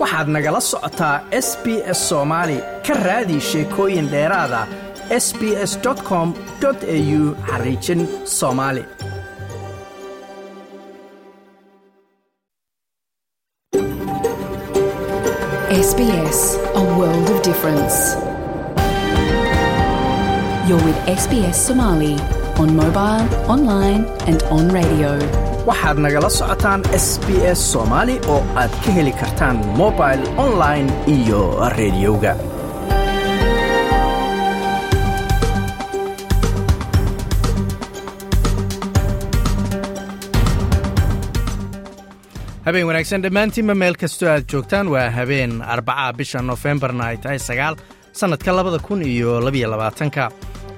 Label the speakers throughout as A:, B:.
A: waxaad nagala socotaa s b s soomaali ka raadi sheekooyin dheeraada s b s com au xariijin soomaali
B: SBS, a world of.
A: Waxaad nagala socotaan s b s soomaali oo aad ka heli kartaan mobil online iyo rediyoga habeen wanaagsan dhammaantiinba meel kastoo aad joogtaan. Waa habeen arbaca bisha nofembarna ay tahay sagaal sannadka labada kun iyo labiyo labaatanka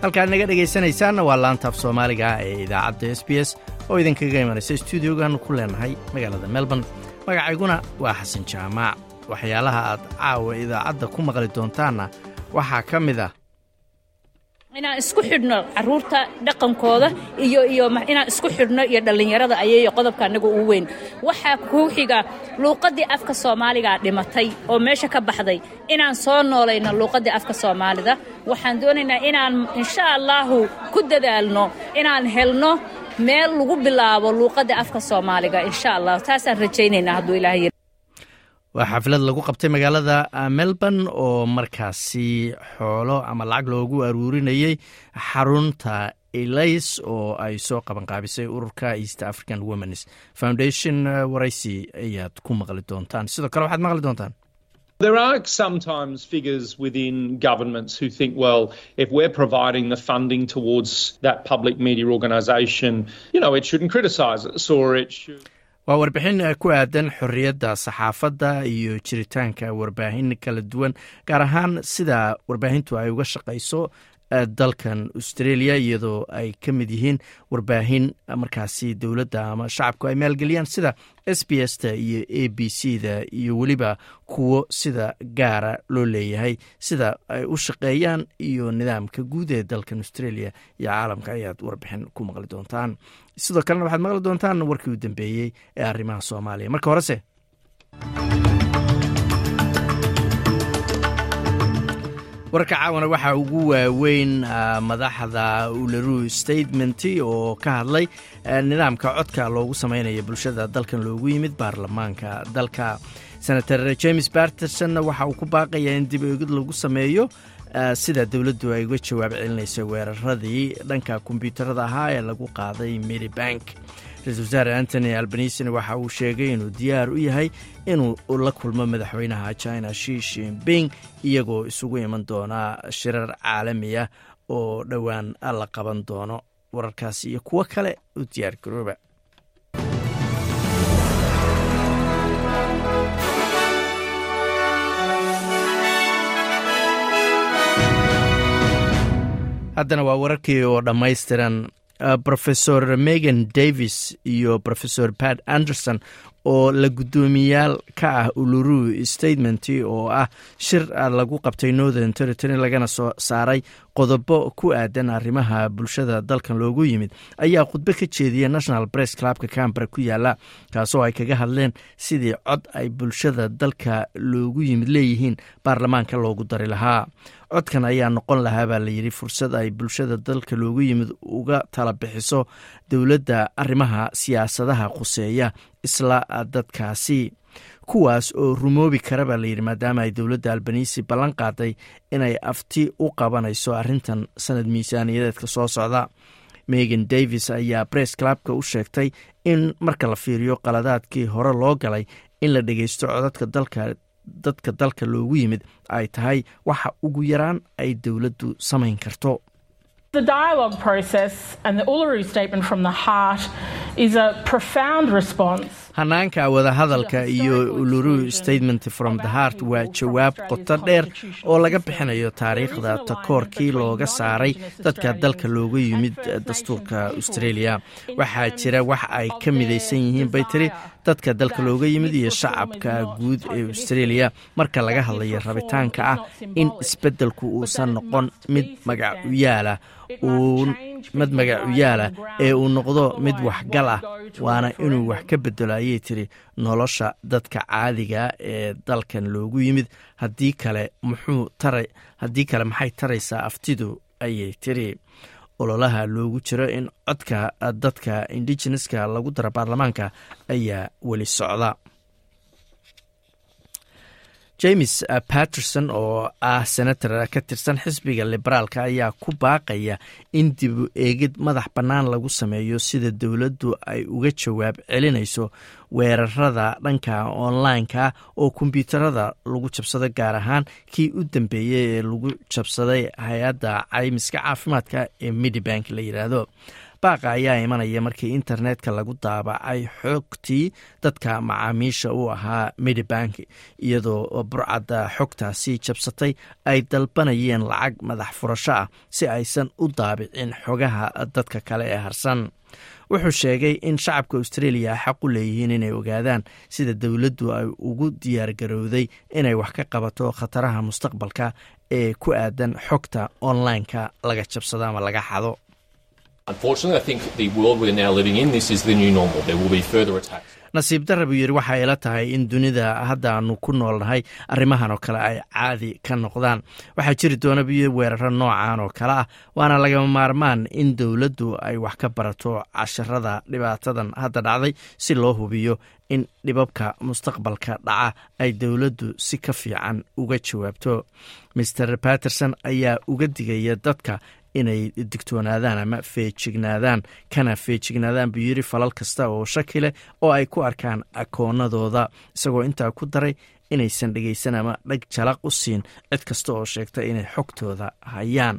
A: halkaad naga dhegaysanaysaanna waa laanta af soomaaliga ee idaacadda s b s oo idinkaga imanaysa stuudiogan ku leenahay magaalada melbourne. Magacayguna waa xasan jaamaac waxyaalaha aad caawa idaacadda ku maqli doontaanna waxaa ka mid ah
C: inaan isku xidhno carruurta dhaqankooda iyo iyo inaan isku xidhno iyo dhallinyarada ayay qodobka annaga ugu weyn. Waxaa kuu xiga luuqaddii afka soomaaligaa dhimatay oo meesha ka baxday inaan soo noolayno luuqaddii afka soomaalida. Waxaan doonaynaa inaan insha allaahu ku dadaalno inaan helno meel lagu bilaabo luuqadda afka soomaaliga insha allah taasaan rajaynaynaa hadduu ilaah yiri
A: waa xaflad lagu qabtay magaalada melbourne oo markaasi xoolo ama lacag loogu aruurinayey xarunta elays oo ay soo qabanqaabisay ururka east african womens foundation waraysi ayaad ku maqli doontaan sidoo kale waxaad maqli doontaan
D: There are sometimes figures within governments who think, well, if we're providing the funding towards that public media organisation, you know, it shouldn't criticise us or it should.
A: Waa warbixin ku aadan xorriyadda saxaafadda iyo jiritaanka warbaahin kala duwan gaar ahaan sida warbaahintu ay uga shaqayso dalkan australia iyadoo ay ka mid yihiin warbaahin markaasi dowladda ama shacabku ay maalgeliyaan sida s b s ta iyo a b c da iyo weliba kuwo sida gaara loo leeyahay sida ay u shaqeeyaan iyo nidaamka guud ee dalkan australia iyo caalamka ayaad warbixin ku maqli doontaan. Sidoo kalena waxaad maqli doontaan warkii u dambeeyey ee arrimaha soomaaliya. Marka horese warka caawana waxaa ugu waaweyn madaxda ularu statement oo ka hadlay nidaamka codka loogu samaynayo bulshada dalkan loogu yimid baarlamaanka dalka. Senator james barterson waxa uu ku baaqayaa in dib eegid lagu sameeyo sida dowladdu ay uga jawaab celinayso weeraradii dhanka kombyuutarada ahaa ee lagu qaaday mary bank ra'isul wasaare antony albanisina waxa uu sheegay inuu diyaar u yahay inuu la kulmo madaxweynaha china shi shinping iyagoo isugu iman doona shirar caalami ah oo dhowaan la qaban doono wararkaas iyo kuwo kale u diyaar garooba. Haddana waa wararkii oo dhammaystiran rofesor megan davis iyo rofesor pat anderson oo la guddoomiyaal ka ah uluru statement oo ah shir lagu qabtay northern territory lagana soo saaray qodobo ku aadan arrimaha bulshada dalkan loogu yimid ayaa khudbo ka jeediya national bress clubka cambara ku yaalla kaasoo ay kaga hadleen sidii cod ay bulshada dalka loogu yimid leeyihiin baarlamaanka loogu dari lahaa. Codkan ayaa noqon lahaa baa layidhi fursad ay bulshada dalka loogu yimid uga tala bixiso dowladda arrimaha siyaasadaha khuseeya isla dadkaasi kuwaas oo rumoobi kara baa layidhi maadaama ay dowladda albanisi ballan qaaday inay afti u qabanayso arrintan sanad miisaaniyadeedka soo socda. Megan davis ayaa bress clubka u sheegtay in marka la fiiriyo qaladaadkii hore loo galay in la dhegeysto codadka dalka dadka dalka loogu yimid ay tahay waxa ugu yaraan ay dowladdu samayn karto
E: The dialogue process and the Uluru Statement from the Heart is a profound response.
A: Hanaanka wadahadalka iyo uluru statement from the heart waa jawaab qoto dheer oo laga bixinayo taariikhda takoorkii looga saaray dadka dalka looga yimid dastuurka australia waxaa jira wax ay ka midaysan yihiin bay tiri dadka dalka looga yimid iyo shacabka guud ee australia marka laga hadlayo rabitaanka ah in isbeddelku uusan noqon mid magac u yaalla mid magac u yaalla ee uu noqdo mid waxgal ah waana inuu wax ka bedelo ayay tiri nolosha dadka caadiga ee dalkan loogu yimid. Haddii kale muxuu tara haddii kale maxay taraysaa aftidu? Ayay tiri ololaha loogu jiro in codka dadka indigeneska lagu daro baarlamaanka ayaa weli socda james patterson oo ah senator ka tirsan xisbiga liberaalka ayaa ku baaqaya in dib u eegid madax bannaan lagu sameeyo sida dowladdu ay uga jawaab celinayso weerarada dhanka online-ka oo kombyuutarada lagu jabsado gaar ahaan kii u dambeeyey ee lagu jabsaday hay'adda caymiska caafimaadka ee midibank la yidhaahdo baaqa ayaa imanaya markii internetka lagu daabacay xogtii dadka macaamiisha u ahaa midibank iyadoo burcadda xogtaasi jabsatay ay dalbanayeen lacag madax furasho ah si aysan u daabicin xogaha dadka kale ee harsan. Wuxuu sheegay in shacabka australia xaq u leeyihiin inay ogaadaan sida dowladdu ay ugu diyaargarowday inay wax ka qabato khataraha mustaqbalka ee ku aadan xogta online-ka laga jabsado ama laga xado nasiib darra buu yidhi waxay ila tahay in dunida hadda aanu ku noolnahay arrimahan oo kale ay caadi ka noqdaan. Waxaa jiri doona yidhi weeraro noocan oo kale ah waana lagama maarmaan in dowladdu ay wax ka barato casharada dhibaatadan hadda dhacday si loo hubiyo in dhibabka mustaqbalka dhaca ay dowladdu si ka fiican uga jawaabto. Master patterson ayaa uga digaya dadka inay digtoonaadaan ama feejignaadaan kana feejignaadaan buu yidhi falal kasta oo shaki leh oo ay ku arkaan akoonadooda isagoo intaa ku daray inaysan dhegaysan ama dheg jalaq u siin. Cid kasta oo sheegta inay xogtooda hayaan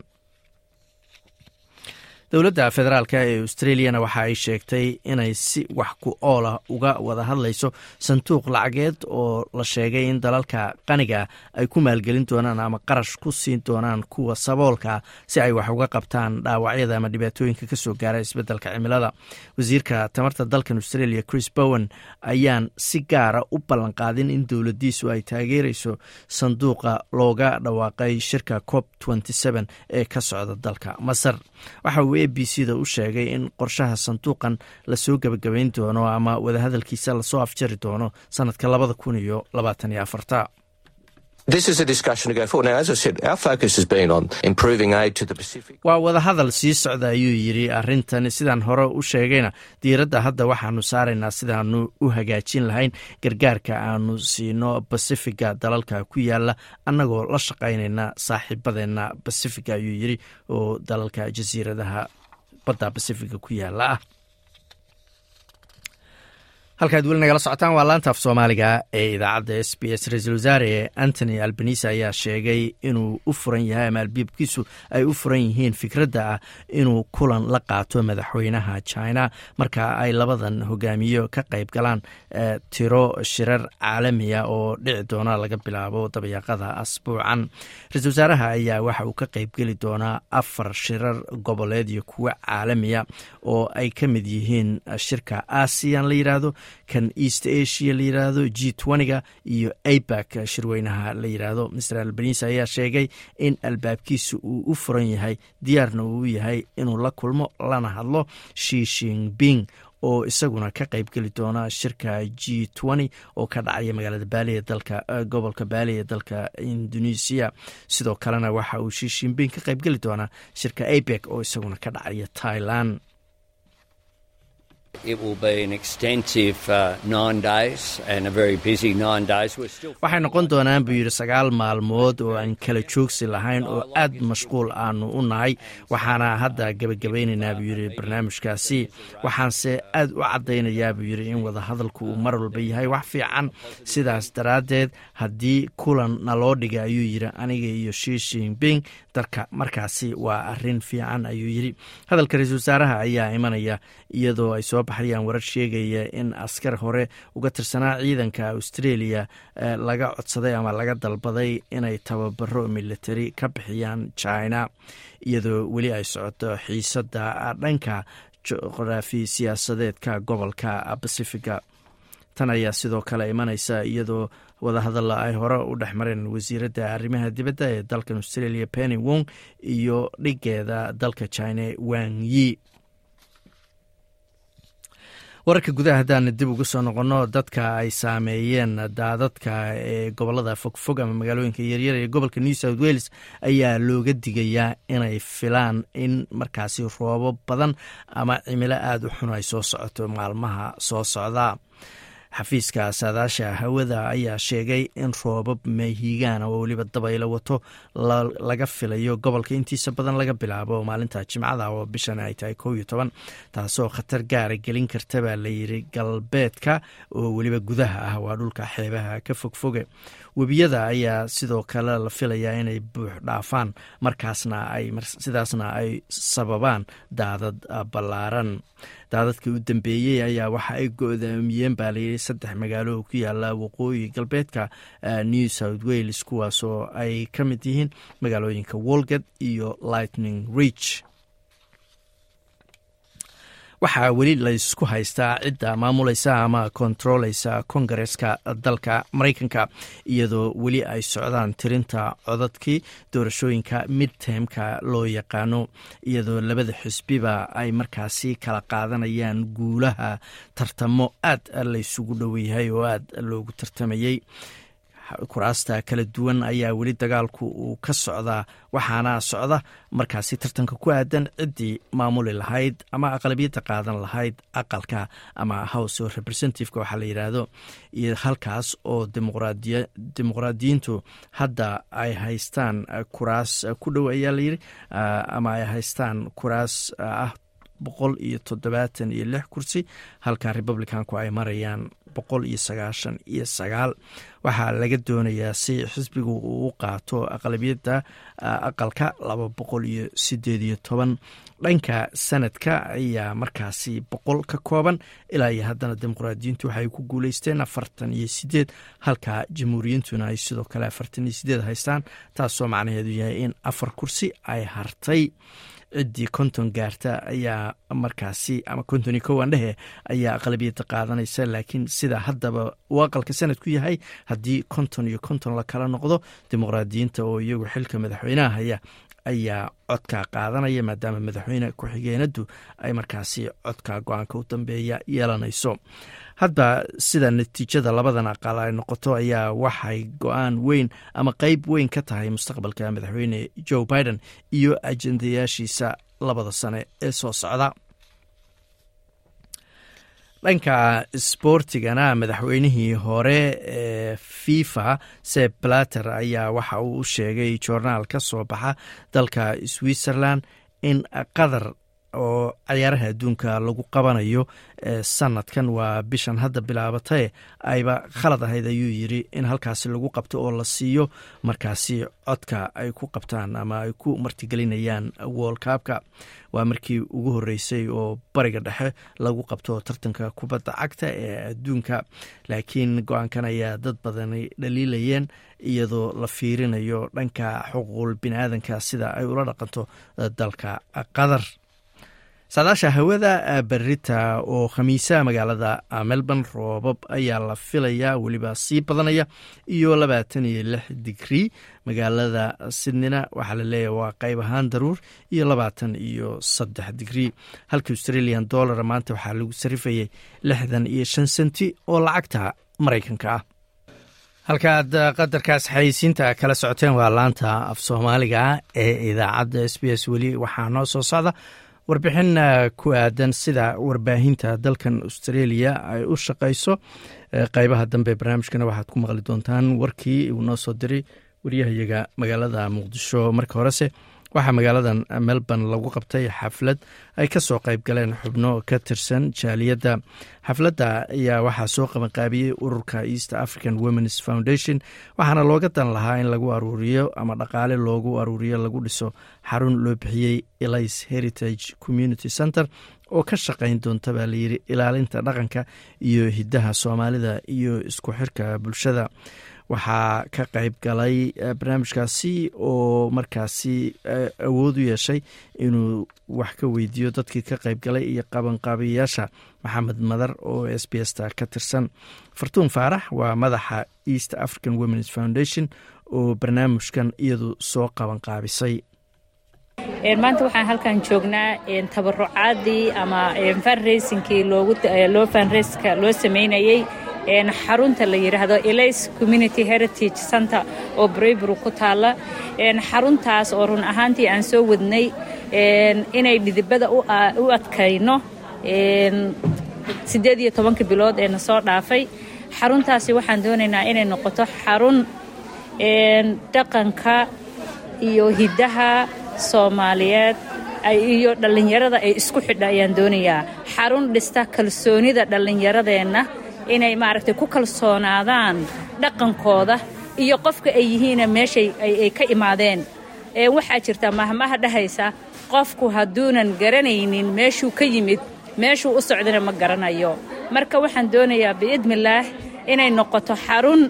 A: dowladda federaalk ee australiana waxa ay sheegtay inay si wax ku ool ah uga wada hadlayso sanduuq lacageed oo la sheegay in dalalka qaniga ay ku maalgelin doonaan ama qarash ku siin doonaan kuwa saboolka si ay wax uga qabtaan dhaawacyada ama dhibaatooyinka ka soo gaara isbeddelka cimilada. Wasiirka tamarta dalkan australia chris bowen ayaan si gaara u ballanqaadin in dowladiisu ay taageerayso sanduuqa looga dhawaaqay shirka cop ee ka socda dalka masar a b c da u sheegay in qorshaha sanduuqan la soo gebagabayn doono ama wadahadalkiisa la soo afjari doono sanadka labada kun iyo labaatan iyo afarta waa wadahadal sii socda ayuu yidhi arrintan sidaan hore u sheegayna. Diiradda hadda waxaanu saaraynaa sidaanu u hagaajin lahayn. Gargaarka aanu siino basifiga dalalka ku yaalla annagoo la shaqaynayna saaxiibadeenna basifiga ayuu yidhi oo dalalka jasiiradaha badda basifiga ku yaalla ah halkaad weli nagala socotaan waa laanta af soomaaliga ee idaacadda s b s ra'iisul wasaare antony albanise ayaa sheegay inuu u furan yahay ama albiibkiisu ay u furan yihiin fikradda ah inuu kulan la qaato madaxweynaha china. Marka ay labadan hogaamiyo ka qayb galaan tiro shirar caalamiya oo dhici doona laga bilaabo dabayaaqada asbuucan. Ra'isul wasaaraha ayaa waxa uu ka qaybgeli doonaa afar shirar goboleed iyo kuwo caalamiya oo ay ka mid yihiin shirka asian la yiraahdo kan east asia la yiraahdo g twentyga iyo abac shirweynaha la yiraahdo. Mr albanise ayaa sheegay in albaabkiisa uu u furan yahay diyaarna uu yahay inuu la kulmo lana hadlo shi shinping oo isaguna ka qaybgeli doona shirka g oo ka dhacaya magaalada baali ee dalka gobolka baali ee dalka indonesia. Sidoo kalena waxa uu shi shinping ka qaybgeli doonaa shirka abac oo isaguna ka dhacaya thailand waxay noqon doonaan buu yidhi sagaal maalmood oo aan kala joogsi lahayn oo aad mashquul aanu u nahay. Waxaana hadda gebagabaynaynaa buu yidhi barnaamijkaasi. Waxaanse aad u caddaynayaa buu yidhi in wadahadalku uu mar walba yahay wax fiican. Sidaas daraaddeed haddii kulan naloo dhiga ayuu yidhi aniga iyo shi shinping dalka markaasi waa arrin fiican ayuu yidhi. Hadalka ra'iisul wasaaraha ayaa imanaya iyadoo ay soo baxayaan warar sheegaya in askar hore uga tirsanaa ciidanka australia laga codsaday ama laga dalbaday inay tababaro military ka bixiyaan china iyadoo weli ay socoto xiisadda dhanka juqraafi siyaasadeedka gobolka pacifiga tan ayaa sidoo kale imanaysa iyadoo wadahadalla ay hore u dhex mareen wasiiradda arrimaha dibadda ee dalkan australia penny wong iyo dhigeeda dalka china wang yi wararka gudaha haddaan dib ugu soo noqonno dadka ay saameeyeen daadadka ee gobollada fogfog ama magaalooyinka yaryar ee gobolka new south wales ayaa looga digayaa inay filaan in markaasi roobo badan ama cimilo aada u xun ay soo socoto maalmaha soo socda xafiiska saadaasha hawada ayaa sheegay in roobab meehiigaana oo weliba dabaylo wato laga filayo gobolka intiisa badan laga bilaabo maalinta jimcada oo bishan ay tahay kow iyo toban. Taasoo khatar gaara gelin karta baa layidhi galbeedka oo weliba gudaha ah waa dhulka xeebaha ka fogfoge webiyada ayaa sidoo kale la filayaa inay buux dhaafaan markaasna ay sidaasna ay sababaan daadad ballaaran daadadkii u dambeeyey ayaa waxa ay go-doomiyeen baa layidhi saddex magaalo ku yaalla waqooyi galbeedka new south wales kuwaasoo ay ka mid yihiin magaalooyinka wolgate iyo lightning ridge waxaa weli laysku haystaa cidda maamulaysa ama kontaroleysa kongareska dalka maraykanka iyadoo weli ay socdaan tirinta codadkii doorashooyinka midtemka loo yaqaano iyadoo labada xisbiba ay markaasi kala qaadanayaan guulaha tartamo aad laysugu dhoweyahay oo aad loogu tartamayey kuraasta kala duwan ayaa weli dagaalku uu ka socdaa waxaana socda markaasi tartanka ku aadan ciddii maamuli lahayd ama aqlabiyadda qaadan lahayd aqalka ama house of representativeka waxaa la yidhaahdo iyo halkaas oo dimuqraadiyiintu hadda ay haystaan kuraas ku dhow ayaa layidhi ama ay haystaan kuraas ah boqol iyo toddobaatan iyo lix kursi halka republicanku ay marayaan boqol iyo sagaashan iyo sagaal. Waxaa laga doonayaa si xisbigu uu qaato aqlabiyadda aqalka laba boqol iyo sideed iyo toban. Dhanka sanadka ayaa markaasi boqol ka kooban ilaa iyo haddana dimuqraadiyiintu waxay ku guuleysteen afartan iyo sideed halka jamhuuriyintuna ay sidoo kale afartan iyo sideed haystaan taasoo macnaheedu yahay in afar kursi ay hartay ciddii konton gaarta ayaa markaasi ama konton iyo kowan dhehe ayaa aqlabiyadda qaadanaysa laakiin sida haddaba uu aqalka sanadku yahay haddii konton iyo konton la kala noqdo dimuqraadiyiinta oo iyagu xilka madaxweynaha haya ayaa codka qaadanaya maadaama madaxweyne ku-xigeenadu ay markaasi codka go'aanka u dambeeya yeelanayso hadba sida natiijada labadan aqal ay noqoto ayaa waxay go'aan weyn ama qeyb weyn ka tahay mustaqbalka madaxweyne joe biden iyo ajendayaashiisa labada sane ee soo socda. Dhanka sboortigana madaxweynihii hore ee fifa seb blater ayaa waxa uu u sheegay joornaal ka soo baxa dalka switzerland in qatar oo cayaaraha adduunka lagu qabanayo sanadkan waa bishan hadda bilaabatae ayba khalad ahayd ayuu yiri in halkaasi lagu qabto oo la siiyo. Markaasi codka ay ku qabtaan ama ay ku martigelinayaan woolkaabka waa markii ugu horeysay oo bariga dhexe lagu qabto tartanka kubadda cagta ee adduunka. Laakiin go'aankan ayaa dad badani dhaliilayeen iyadoo la fiirinayo dhanka xuquuqul biniaadanka sida ay ula dhaqanto dalka qatar saadaasha hawada berita oo khamiisa magaalada melbourne roobab ayaa la filayaa weliba sii badanaya iyo labaatan iyo lix digrii magaalada sydneyna waxaa la leeyahay waa qayb ahaan daruur iyo labaatan iyo saddex digrii halka australian dollar maanta waxaa lagu sarifayay lixdan iyo shan senti oo lacagta maraykanka ah. Halkaaad qadarkaas xayeysiinta kala socoteen waa laanta af soomaaliga ee idaacadda s b s weli waxaa noo soo socda warbixin ku aadan sida warbaahinta dalkan australia ay u shaqayso qeybaha dambe barnaamijkana waxaad ku maqli doontaan warkii uu noo soo diray waryahayaga magaalada muqdisho. Marka horese waxaa magaaladan melbourne lagu qabtay xaflad ay ka soo qayb galeen xubno ka tirsan jaaliyadda. Xafladda ayaa waxaa soo qabanqaabiyey ururka east african womens foundation waxaana looga dan lahaa in lagu aruuriyo ama dhaqaale loogu aruuriyo lagu dhiso xarun loo bixiyey elis heritage community center oo ka shaqayn doonta baa layidhi ilaalinta dhaqanka iyo hiddaha soomaalida iyo isku xirka bulshada waxaa ka qayb galay barnaamijkaasi oo markaasi awood u yeeshay inuu wax ka weydiiyo dadkii ka qayb galay iyo qabanqaabiyayaasha maxamed madar oo s b s ta ka tirsan. Fartuun faarax waa madaxa east african womens foundation oo barnaamijkan iyadu soo qabanqaabisay.
C: Maanta waxaan halkan joognaa tabarucaadii ama fundraisingkii loo funraiska loo sameynayey xarunta la yidhaahdo elays community heritage center oo braybury ku taalla. Xaruntaas oo run ahaantii aan soo wadnay inay dhidibada u adkayno siddeed iyo tobankii bilood ee na soo dhaafay. Xaruntaasi waxaan doonaynaa inay noqoto xarun dhaqanka iyo hiddaha soomaaliyeed iyo dhallinyarada ay isku xidha ayaan doonayaa. Xarun dhista kalsoonida dhallinyaradeenna inay maaragtay ku kalsoonaadaan dhaqankooda iyo qofka ay yihiina meeshay ay ka imaadeen. Waxaa jirta mahmaha dhahaysa qofku hadduunan garanaynin meeshuu ka yimid meeshuu u socdana ma garanayo. Marka waxaan doonayaa biidnillaah inay noqoto xarun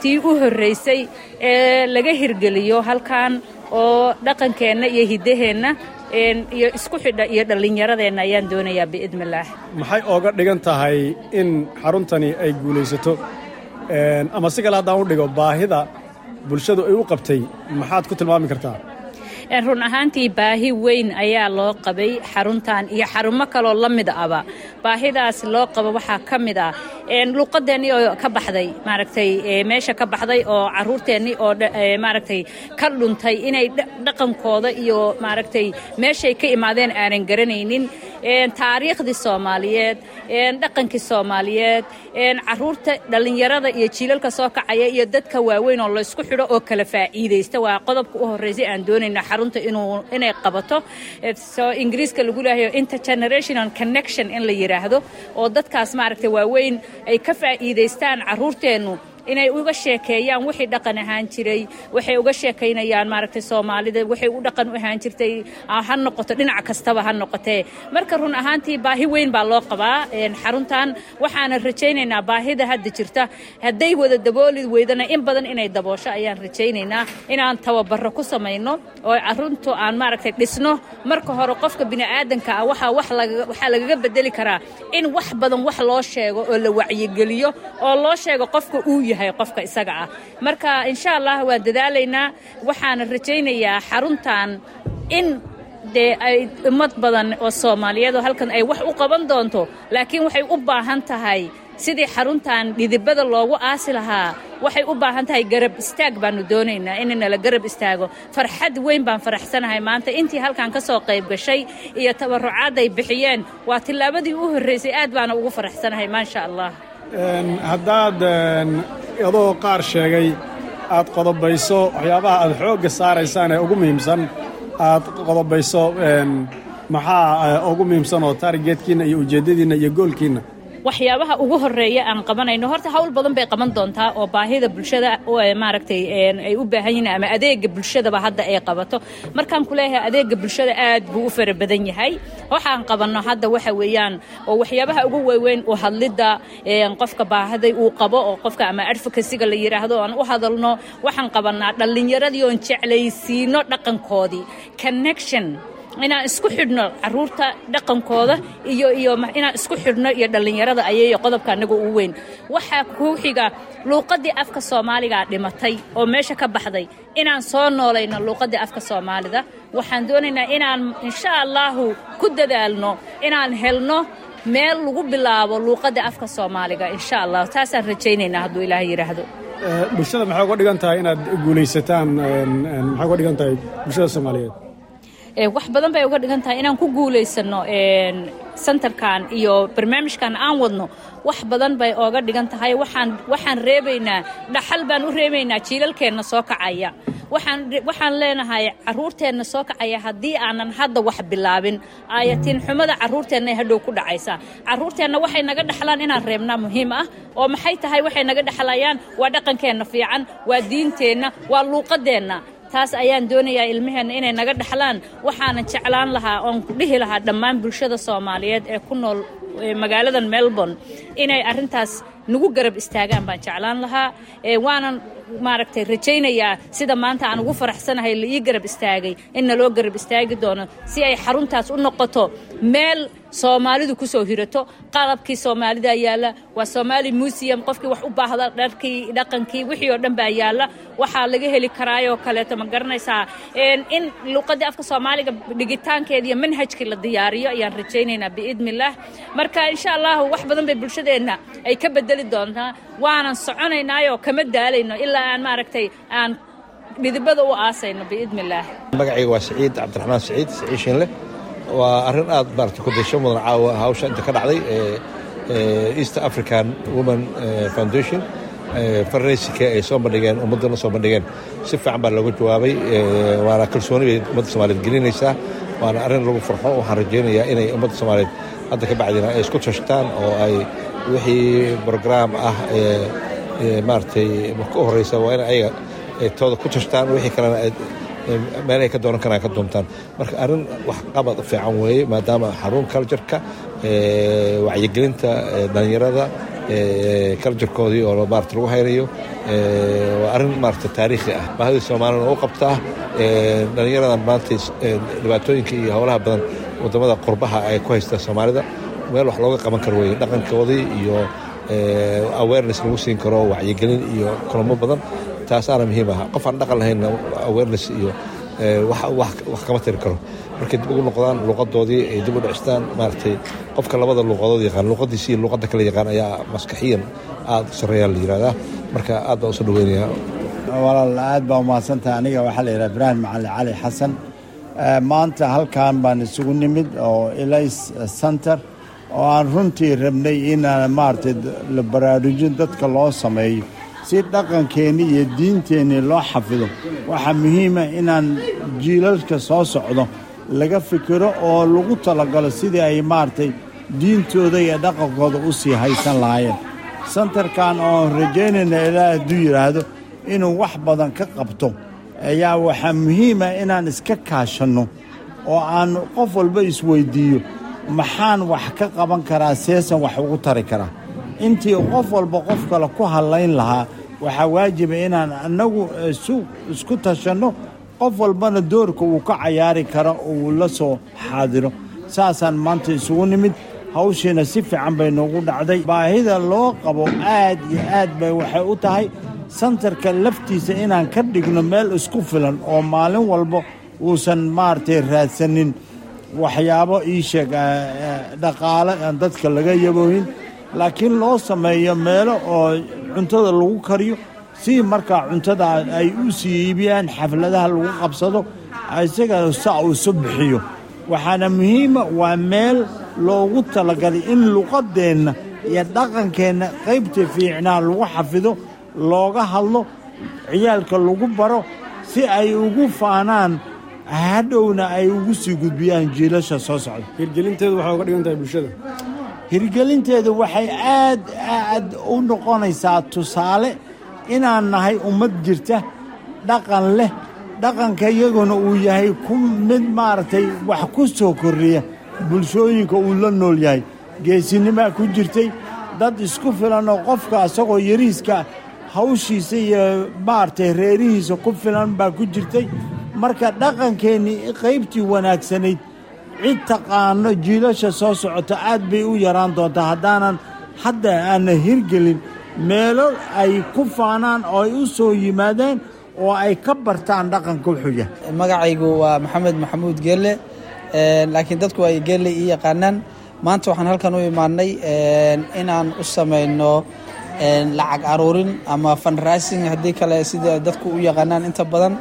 C: tii u horraysay ee laga hirgeliyo halkan oo dhaqankeenna iyo hiddaheenna iyo isku xidha iyo dhallinyaradeenna ayaan doonayaa biidnillaah
F: maxay ooga dhigan tahay in xaruntani ay guulaysato? Ama si kale haddaan u dhigo baahida bulshadu ay u qabtay maxaad ku tilmaami kartaa
C: run ahaantii baahi weyn ayaa loo qabay xaruntan iyo xarumo kaloo la mid aba. Baahidaas loo qabo waxaa ka mid ah luuqadeennii oo ka baxday maaragtay meesha ka baxday oo caruurteennii oo maaragtay ka dhuntay inay dhaqankooda iyo maaragtay meeshay ka imaadeen aanan garanaynin. Taariikhdii soomaaliyeed dhaqankii soomaaliyeed carruurta dhallinyarada iyo jiilalka soo kacaya iyo dadka waaweyn oo laysku xidho oo kala faa'iidaysta. Waa qodobka u horraysay aan doonayna xarunta inay qabato. Soo ingiriiska lagu leeyahay intergenerational connection in la yidhaahdo oo dadkaas maaragtay waaweyn ay ka faa'iidaystaan carruurteennu inay uga sheekeeyaan wixii dhaqan ahaan jiray waxay uga sheekaynayaan maaragtay soomaalida waxay u dhaqan u ahaan jirtay ha noqoto dhinac kastaba ha noqotee marka run ahaantii baahi weyn baa loo qabaa xaruntan waxaana rajaynaynaa baahida hadda jirta. Hadday wada dabooli weydana in badan inay daboosho ayaan rajaynaynaa inaan tababaro ku samayno oo carruurtu aan maaragtay dhisno. Marka hore qofka bini'aadanka ah waxaa waxaa lagaga bedeli karaa in wax badan wax loo sheego oo la wacyigeliyo oo loo sheego qofka uu yahay qofka isaga ah. Marka insha allah waan dadaalaynaa. Waxaana rajaynayaa xaruntan in dee ay ummad badan oo soomaaliyeed oo halkan ay wax u qaban doonto laakiin waxay u baahan tahay sidii xaruntan dhidibada loogu aasi lahaa waxay u baahan tahay garab istaag baanu doonaynaa inanala garab istaago. Farxad weyn baan faraxsanahay maanta intii halkan ka soo qayb gashay iyo tabarucaadday bixiyeen waa tillaabadii u horraysay aad baana ugu faraxsanahay maasha allah
F: haddaad adoo qaar sheegay aad qodobayso waxyaabaha aad xoogga saaraysaan ee ugu muhiimsan aad qodobayso maxaa ugu muhiimsan oo taarigeedkiinna iyo ujeeddadiinna iyo goolkiinna
C: waxyaabaha ugu horreeya aan qabanayno. Horta hawl badan bay qaban doontaa oo baahida bulshada maaragtay ay u baahan yihiin ama adeega bulshadaba hadda ay qabato. Markaan ku adeega bulshada aad buu u fara badan yahay. Waxaan qabanno hadda waxa weeyaan oo waxyaabaha ugu waaweyn u hadlidda qofka baahiday uu qabo oo qofka ama advocacyga la yidhaahdo aan u hadalno. Waxaan qabannaa dhallinyaradii oon jeclaysiino dhaqankoodii. Connection inaan isku xidhno carruurta dhaqankooda iyo iyo inaan isku xidhno iyo dhallinyarada ayay qodobka anaga ugu weyn. Waxaa kuu xiga luuqaddii afka soomaaligaa dhimatay oo meesha ka baxday inaan soo noolayno luuqaddii afka soomaalida. Waxaan doonaynaa inaan insha allaahu ku dadaalno inaan helno meel lagu bilaabo luuqadda afka soomaaliga insha allah taasaan rajaynaynaa hadduu ilaah yidhaahdo.
F: Bulshada maxay uga dhigan tahay inaad guulaysataan maxay uga dhigan tahay bulshada soomaaliyeed
C: wax badan bay uga dhigan tahay inaan ku guulaysano sentarkan iyo barnaamijkan aan wadno. Wax badan bay ooga dhigan tahay. Waxaan reebaynaa dhaxal baan u reebaynaa jiilalkeenna soo kacaya. Waxaan leenahay caruurteenna soo kacaya haddii aanan hadda wax bilaabin. Aayatiin xumada caruurteenna hadhow ku dhacaysa. Caruurteenna waxay naga dhaxlaan inaan reebnaa muhiim ah. Oo maxay tahay waxay naga dhexlayaan waa dhaqankeenna fiican waa diinteenna waa luuqadeenna taas ayaan doonayaa ilmaheenna inay naga dhaxlaan. Waxaanan jeclaan lahaa oon dhihi lahaa dhammaan bulshada soomaaliyeed ee ku nool magaaladan melbourne inay arrintaas nagu garab istaagaan baan jeclaan lahaa waanan maaragtay rajaynayaa sida maanta aan ugu faraxsanahay la ii garab istaagay in naloo garab istaagi doono si ay xaruntaas u noqoto meel soomaalidu ku hirato. Qalabkii soomaalida yaalla waa somaali museum qofkii wax u baahda dharkii dhaqankii wixii oo dhan baa yaalla. Waxaa laga heli karaayoo kaleeto ma garanaysaa. In luuqaddii afka soomaaliga dhigitaankeeda iyo manhajkii la diyaariyo ayaan rajaynaynaa biidnillaah marka insha allahu wax badan bay bulshadeenna ay ka bedeli doontaa? Waanan soconaynaayoo kama daalayno ilaa aan maaragtay aan dhidibada u aasayno biidnillaah
G: magacayga waa siciid cabdiraxmaan siciid shinle waa arrin aad maarata ku dasho mudan caawa hawsha inta ka dhacday east african woman foundation farnaysiga ay soo bandhigeen ummaddana soo bandhigeen. Si fiican baa looga jawaabay waana kalsooni bay ummadda soomaaliyeed gelinaysaa waana arrin lagu farxo waxaan rajaynayaa inay ummadda soomaaliyeed hadda ka bacdina ay isku tashtaan oo ay wixii brograam ah maaragtay ka horeysa waa in ayaga tooda ku tashtaan wixii kalena meelahay ka doonan karaan ka doontaan marka arrin wax qabad fiican weeye maadaama xarun cultureka wacyigelinta dhalinyarada culturekoodii oo maarata lagu haynayo waa arrin maarata taariikhi ah. Baahidii soomaalina u qabtaa dhalinyaradan maanta dhibaatooyinka iyo howlaha badan waddamada qurbaha ay ku haystaan soomaalida meel wax looga qaban karo weye dhaqankoodii iyo awareness lagu siin karo wacyigelin iyo kulamo badan taasaana muhiim ah. Qof aan dhaqan lahayn awareness iyo wax kama tiri karo. Markay dib ugu noqdaan luuqadoodii ay dib u dhicistaan maaragtay qofka labada luuqadood yaqaan luuqadiisi iyo kale yaqaan ayaa maskaxiyan aada sarreeyaa la yihahdaa marka aad baan u soo dhaweynayaa.
H: Walaal aad baa umahadsantahay aniga waxaa la yidhaha ibraahim macali cali xasan. Maanta halkan baan isugu nimid oo elays center oo aan runtii rabnay inaan maaragtay baraarujin dadka loo sameeyo. Si dhaqankeenni iyo diinteenni loo xafido waxaa muhiima inaan jiilalka soo socdo laga fikiro oo lagu talagalo sidii ay maaragtay diintooda iyo dhaqankooda u sii haysan lahaayeen. Santarkan oo rajaynayna ilaah hadduu yidhaahdo inuu wax badan ka qabto ayaa waxaa muhiima inaan iska kaashanno oo aan qof walba isweyddiiyo maxaan wax ka qaban karaa seesan wax ugu tari karaa. Intii qof walba qof kale ku hadlayn lahaa waxaa waajiba inaan annagu isku tashanno. Qof walbana doorka uu ka cayaari karo uu la soo xaadiro. Saasaan maanta isugu nimid. Hawshiina si fiican bay noogu dhacday. Baahida loo qabo aad iyo aad bay waxay u tahay. Santarka laftiisa inaan ka dhigno meel isku filan oo maalin walba uusan maaragtay raadsanin waxyaabo ii sheeg dhaqaale aan dadka laga yaboohin. Laakiin loo sameeyo meelo oo cuntada lagu kariyo si markaa cuntada ay u sii iibiyaan xafladaha lagu qabsado isagana saa isu bixiyo. Waxaana muhiima waa meel loogu talagalay in luqadeenna iyo dhaqankeenna qaybta fiicnaa lagu xafido looga hadlo ciyaalka lagu baro si ay ugu faanaan hadhowna ay ugu sii gudbiyaan jiilasha soo socda.
F: Hirgelinteedu waxaa uga dhigan tahay bulshada.
H: Hirgelinteedu waxay aad aad u noqonaysaa tusaale inaan nahay ummad jirta dhaqan leh dhaqanka iyaguna uu yahay ku mid maaragtay wax ku soo korriya bulshooyinka uu la nool yahay. Geesinimaa ku jirtay dad isku filan oo qofka asagoo yariiska hawshiisa iyo maaragtay reerihiisa ku filan baa ku jirtay marka dhaqankeennii qaybtii wanaagsanayd cid taqaano jiilasha soo socota aad bay u yaraan doontaa. Haddaanan hadda aanna hirgelin meelo ay ku faanaan oo ay u soo yimaadaan oo ay ka bartaan dhaqanka wuxuu yahay.
I: Magacaygu waa maxamed maxamuud geelle laakiin dadku ay geelle ii yaqaanaan. Maanta waxaan halkan u imaanay inaan u samayno lacag aruurin ama fundraising haddii kale sida dadku u yaqaanaan inta badan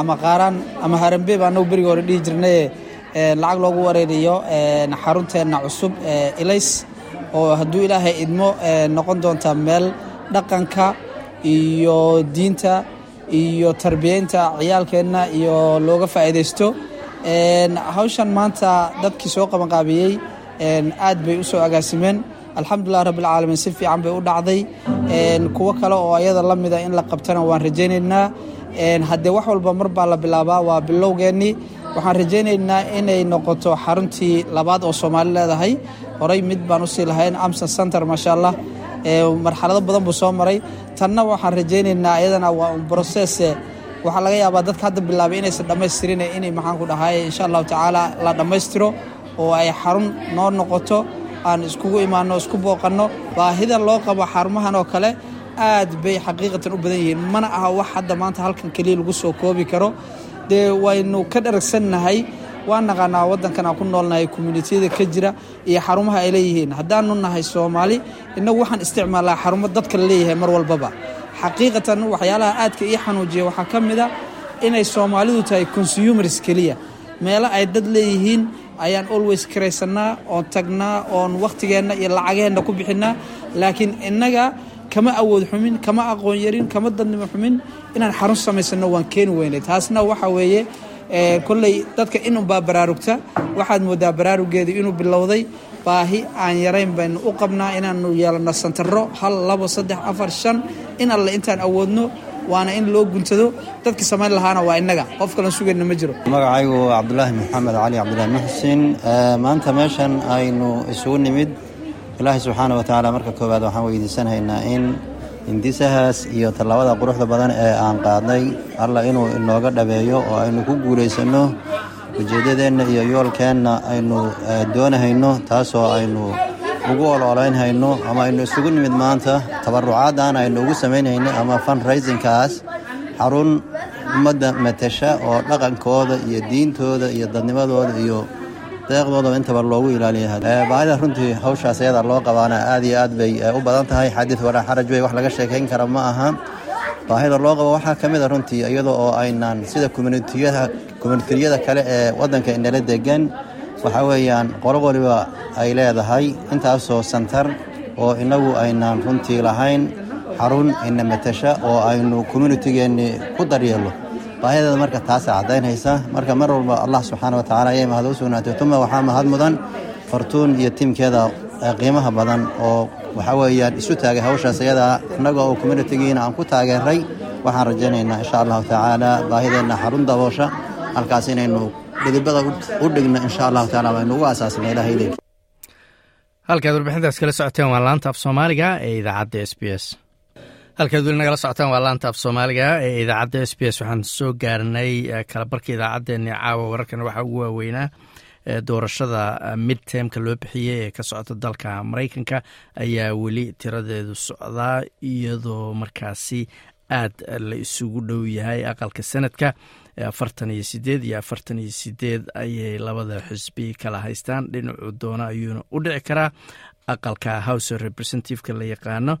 I: ama qaaraan ama harambe baa anagu beriga hore dhihi jirnaye lacag loogu wareeriyo xarunteenna cusub elays oo hadduu ilaahay idmo noqon doonta meel dhaqanka iyo diinta iyo tarbiyeynta ciyaalkeenna iyo looga faa'iidaysto. Hawshan maanta dadkii soo qabanqaabiyey aad bay u soo agaasimeen alxamdulilah rabbilcaalamiin si fiican bay u dhacday. Kuwo kale oo ayada la mida in la qabtana waan rajaynaynaa haddee wax walba mar baa la bilaabaa waa bilowgeennii waxaan rajaynaynaa inay noqoto xaruntii labaad oo soomaali leedahay. Horey mid baan u sii lahayn amson center maasha allah marxalado badan buu soo maray. Tanna waxaan rajaynaynaa iyadana waa un brocesse waxaa laga yaabaa dadka hadda bilaabay inaysan dhammaystirin inay maxaan ku dhahay insha allahu tacaala la dhammaystiro oo ay xarun noo noqoto aan iskugu imaano isku booqanno. Baahida loo qabo xarumahan oo kale aad bay xaqiiqatan u badan yihiin. Mana aha wax hadda maanta halkan keliya lagu soo koobi karo. Dee waynu ka dharagsannahay waan naqaanaa waddankan aan ku noolnahay communitiyada ka jira iyo xarumaha ay leeyihiin. Haddaanu nahay soomaali innagu waxaan isticmaalaa xarumo dadka la leeyahay mar walbaba. Xaqiiqatan waxyaalaha aadka ii xanuujiya waxaa ka mid a inay soomaalidu tahay consumers keliya. Meelo ay dad leeyihiin ayaan always karaysannaa oon tagnaa oon wakhtigeenna iyo lacagaheenna ku bixinnaa laakiin innaga kama awood xumin kama aqoon yarin kama dadnimo xumin inaan xarun samaysanno waan keeni weynay taasna waxa weeye kolley dadka inunbaa baraarugta waxaad moodaa baraarugeedu inuu bilowday. Baahi aan yarayn baynu u qabnaa inaanu yeelanno santaro hal labo saddex afar shan in alle intaan awoodno waana in loo guntado. Dadkii samayn lahaana waa innaga. Qof kalan sugayna ma jiro.
J: Magacaygu cabdulaahi maxamed cali cabdulaahi muxsin. Maanta meeshan aynu isugu nimid ilaahay subxaana wa tacaala marka koowaad waxaan weydiisanaynaa in hindisahaas iyo tallaabada quruxda badan ee aan qaadnay alla inuu inooga dhabeeyo oo aynu ku guulaysanno ujeeddadeenna iyo yoolkeenna aynu doonahayno taasoo aynu ugu ololaynhayno ama aynu isugu nimid maanta tabarucaaddan aynu ugu samaynhayno ama fundraisingkaas xarun ummadda matasha oo dhaqankooda iyo diintooda iyo dadnimadooda iyo deeqdoodaba intaba loogu ilaaliya baahida runtii hawshaas ayada loo qabaana aad iyo aad bay u badan tahay. Xadiid walaa xaraj wey wax laga sheekayn kara ma aha. Baahida loo qabo waxaa ka mid a runtii iyada oo aynaan sida communitiyada kale ee waddanka inala degan waxaa weeyaan qolo ay leedahay. Intaasoo santar oo innagu aynaan runtii lahayn xarun ina matasha oo aynu communitygeenni ku daryeello baahideeda marka taasa caddaynaysa marka mar walba allah subxaana wa tacala ayay mahad u sugnaatay. Tuma waxaa mahad mudan fartuun iyo tiimkeeda qiimaha badan oo waxaa weeyaan isu taagay hawshaas ayadaa innaga oo communitigiina aan ku taageeray waxaan rajaynaynaa insha allahu tacaala baahideenna xarun daboosha. Halkaas inaynu dhidibada u dhigno insha allahu tacala baynu ugu asaasna ilaahayde
A: halkaad warbixintaas kala socoteen waa laanta af soomaaliga ee idaacadda s b s halkaad weli nagala socotaan waa laanta af soomaaliga. Ee idaacadda s b s waxaan soo gaarnay kalabarka idaacaddeenni caawa wararkan waxaa ugu waaweynaa doorashada midtemka loo bixiyey ee ka socota dalka maraykanka ayaa weli tiradeedu socdaa iyadoo markaasi aad la isugu dhow yahay aqalka sanadka. Afartan iyo sideed iyo afartan iyo sideed ayay labada xisbi kala haystaan. Dhinacu doona ayuuna u dhici karaa aqalka house representativeka la yaqaano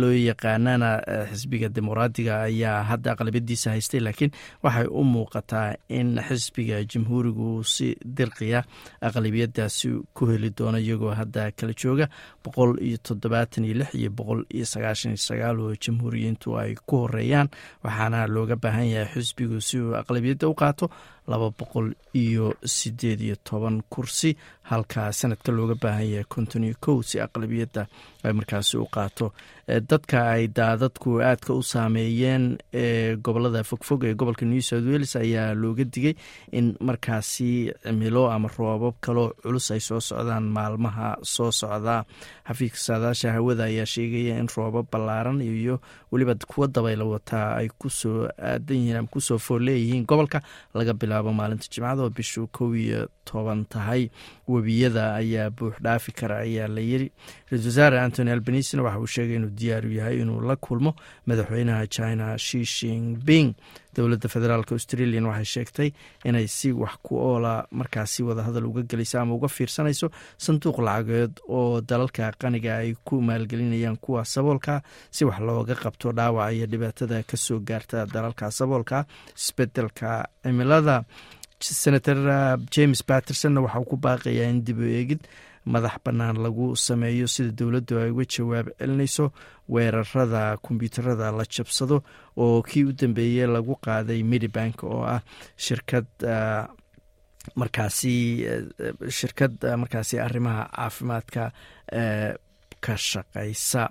A: loo yaqaanana xisbiga dimuqraadiga ayaa hadda aqlabiyadiisa haystay laakiin waxay u muuqataa in xisbiga jamhuurigu si dirqiya aqlabiyadaasi ku heli doono iyagoo hadda kala jooga boqol iyo toddobaatan iyo lix iyo boqol iyo sagaashan iyo sagaal oo jamhuuriyiintu ay ku horeeyaan waxaana looga baahan yahay xisbigu si uu aqlabiyadda u qaato laba boqol iyo sideed iyo toban kursi halka sanadka looga baahan yahay konton iyo kow si aqlabiyadda ay markaasi u qaato. Dadka ay daadadku aadka u saameeyeen ee gobollada fogfog ee gobolka new south wales ayaa looga digay in markaasi cimilo ama roobab kaloo culus ay soo socdaan maalmaha soo socdaa xafiiska saadaasha hawada ayaa sheegaya in roobab ballaaran iyo weliba kuwa dabayla wataa ay ku soo aadan yihiin ama ku soo fool leeyihiin gobolka laga bilaabo maalinta jimcada oo bishu kow iyo toban tahay. Webiyada ayaa buux dhaafi kara ayaa la yiri. Ra'isul wasaare antony albanisina waxa uu sheegay inuu diyaaru yahay inuu la kulmo madaxweynaha china shi shinping dowladda federaalk australian waxay sheegtay inay si wax ku oola markaasi wadahadal uga gelayso ama uga fiirsanayso sanduuq lacageed oo dalalka qaniga ay ku maalgelinayaan kuwa saboolka. Si wax looga qabto dhaawaca iyo dhibaatada ka soo gaarta dalalka saboolka isbeddelka cimilada. Senator james pattersonna waxa uu ku baaqayaa in dib u eegid madax bannaan lagu sameeyo sida dowladdu ay uga jawaab celinayso weerarada kombyuutarada la jabsado oo kii u dambeeyey lagu qaaday medibank oo ah shirkad markaasi shirkad markaasi arrimaha caafimaadka ka shaqaysa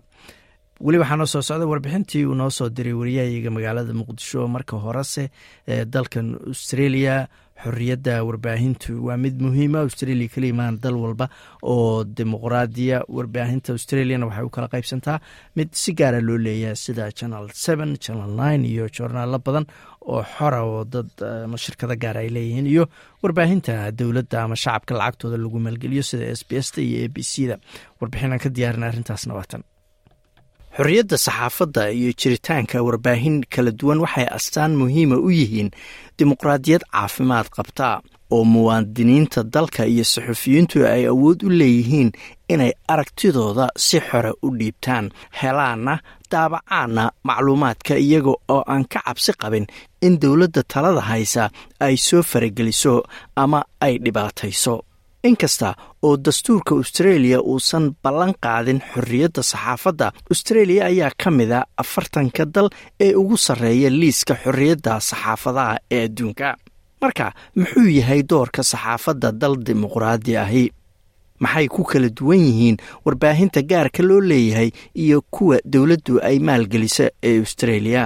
A: weli waxaa noo soo socda warbixintii uu noo soo diray wariyahayaga magaalada muqdisho marka horese ee dalkan australia xorriyadda warbaahintu waa mid muhiima. Australia kala imaan dal walba oo dimuqraadiya warbaahinta. Australiana waxay u kala qaybsantaa mid si gaara loo leeyahay sida channel seven channel nine iyo joornaalo badan oo xora oo dad ama shirkado gaar ay leeyihiin iyo warbaahinta dowladda ama shacabka lacagtooda lagu maalgeliyo sida s b s ta iyo a b c da warbixinaan ka diyaarin arrintaasna waatan xorriyadda saxaafadda iyo jiritaanka warbaahin kala duwan waxay astaan muhiima u yihiin dimuqraadiyad caafimaad qabta oo muwaadiniinta dalka iyo saxufiyiintu ay awood u leeyihiin inay aragtidooda si xore u dhiibtaan helaanna daabacaana macluumaadka iyaga oo aan ka cabsi qabin in dowladda talada haysa ay soo farageliso ama ay dhibaatayso inkasta oo dastuurka australia uusan ballan qaadin xorriyadda saxaafadda australia ayaa ka mida afartanka dal ee ugu sarreeya liiska xorriyadda saxaafadaha ee adduunka. Marka muxuu yahay doorka saxaafadda dal dimuqraadi ahi? Maxay ku kala duwan yihiin warbaahinta gaarka loo leeyahay iyo kuwa dowladdu ay maalgelisa ee australia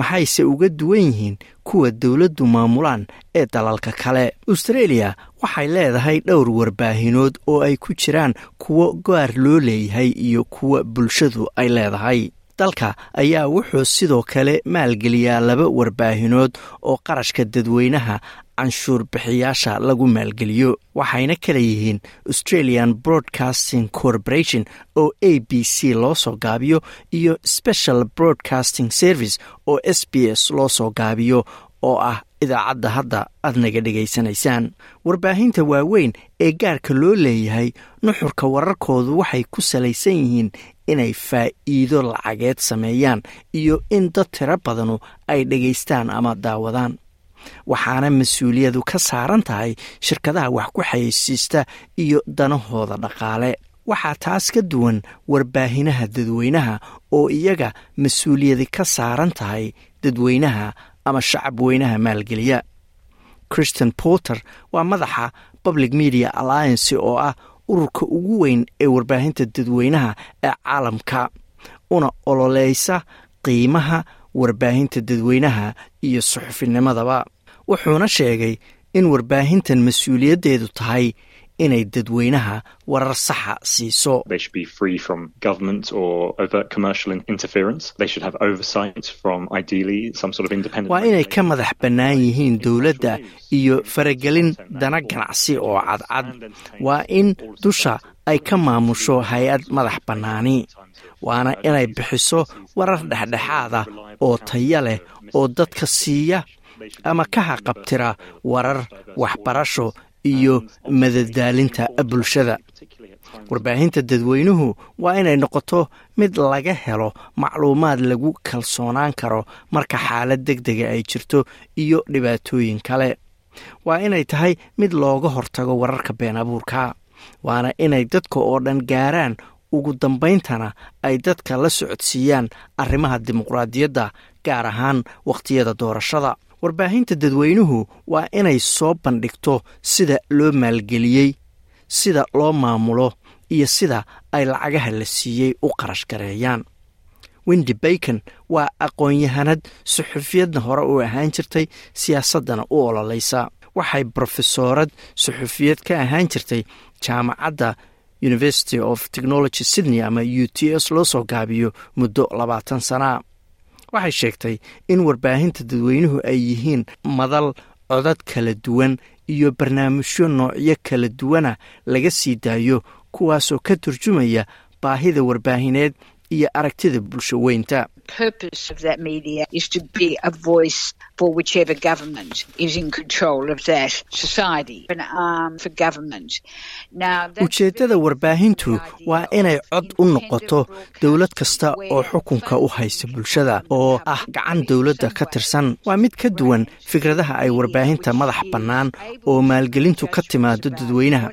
A: maxayse uga duwan yihiin kuwa dowladdu maamulaan ee dalalka kale? Australia waxay leedahay dhowr warbaahinood oo ay ku jiraan kuwo gaar loo leeyahay iyo kuwa bulshadu ay leedahay. Dalka ayaa wuxuu sidoo kale maalgeliyaa laba warbaahinood oo qarashka dadweynaha canshuur bixiyaasha lagu maalgeliyo waxayna kala yihiin australian broadcasting corporation oo a b c loo soo gaabiyo iyo special broadcasting service oo s b s loo soo gaabiyo oo ah idaacadda hadda aad naga dhegaysanaysaan warbaahinta waaweyn ee gaarka loo leeyahay nuxurka wararkoodu waxay ku salaysan yihiin inay faa'iido lacageed sameeyaan iyo in dad tiro badanu ay dhegaystaan ama daawadaan waxaana mas'uuliyadu ka saaran tahay shirkadaha wax ku xayeysiista iyo danahooda dhaqaale. Waxaa taas ka duwan warbaahinaha dadweynaha oo iyaga mas'uuliyadi ka saaran tahay dadweynaha ama shacab weynaha maalgeliya. Christian porter waa madaxa public media alliance oo ah ururka ugu weyn ee warbaahinta dadweynaha ee caalamka una ololeysa qiimaha warbaahinta dadweynaha iyo suxufinimadaba wuxuuna sheegay in warbaahintan mas'uuliyaddeedu tahay inay dadweynaha warar saxa siiso. Waa inay ka madax bannaan yihiin dowladda iyo faragelin dana ganacsi oo cadcad. Waa in dusha ay ka maamusho hay'ad madax bannaani waana inay bixiso warar dhexdhexaada oo taya leh oo dadka siiya ama ka haqabtira warar waxbarasho iyo madadaalinta bulshada. Warbaahinta dadweynuhu waa inay noqoto mid laga helo macluumaad lagu kalsoonaan karo marka xaalad deg dega ay jirto iyo dhibaatooyin kale. Waa inay tahay mid looga hortago wararka been abuurka waana inay dadka oo dhan gaaraan ugu dambayntana ay dadka la socodsiiyaan arrimaha dimuqraadiyadda gaar ahaan wakhtiyada doorashada. Warbaahinta dadweynuhu waa inay soo bandhigto sida loo maalgeliyey sida loo maamulo iyo sida ay lacagaha la siiyey u qarash gareeyaan. Wendi bacon waa aqoon-yahanad suxufiyadna hore u ahaan jirtay siyaasaddana u ololaysa waxay brofesoorad suxufiyad ka ahaan jirtay jaamacadda university of technology sydney ama u t s loo soo gaabiyo muddo labaatan sanaa waxay sheegtay in warbaahinta dadweynuhu ay yihiin madal codad kala duwan iyo barnaamijyo noocyo kala duwana laga sii daayo kuwaasoo ka turjumaya baahida warbaahineed iyo aragtida bulsho weynta ujeeddada warbaahintu waa inay cod u noqoto dowlad kasta oo xukunka u haysta bulshada oo ah gacan dowladda ka tirsan. Waa mid ka duwan fikradaha ay warbaahinta madax bannaan oo maalgelintu ka timaado dadweynaha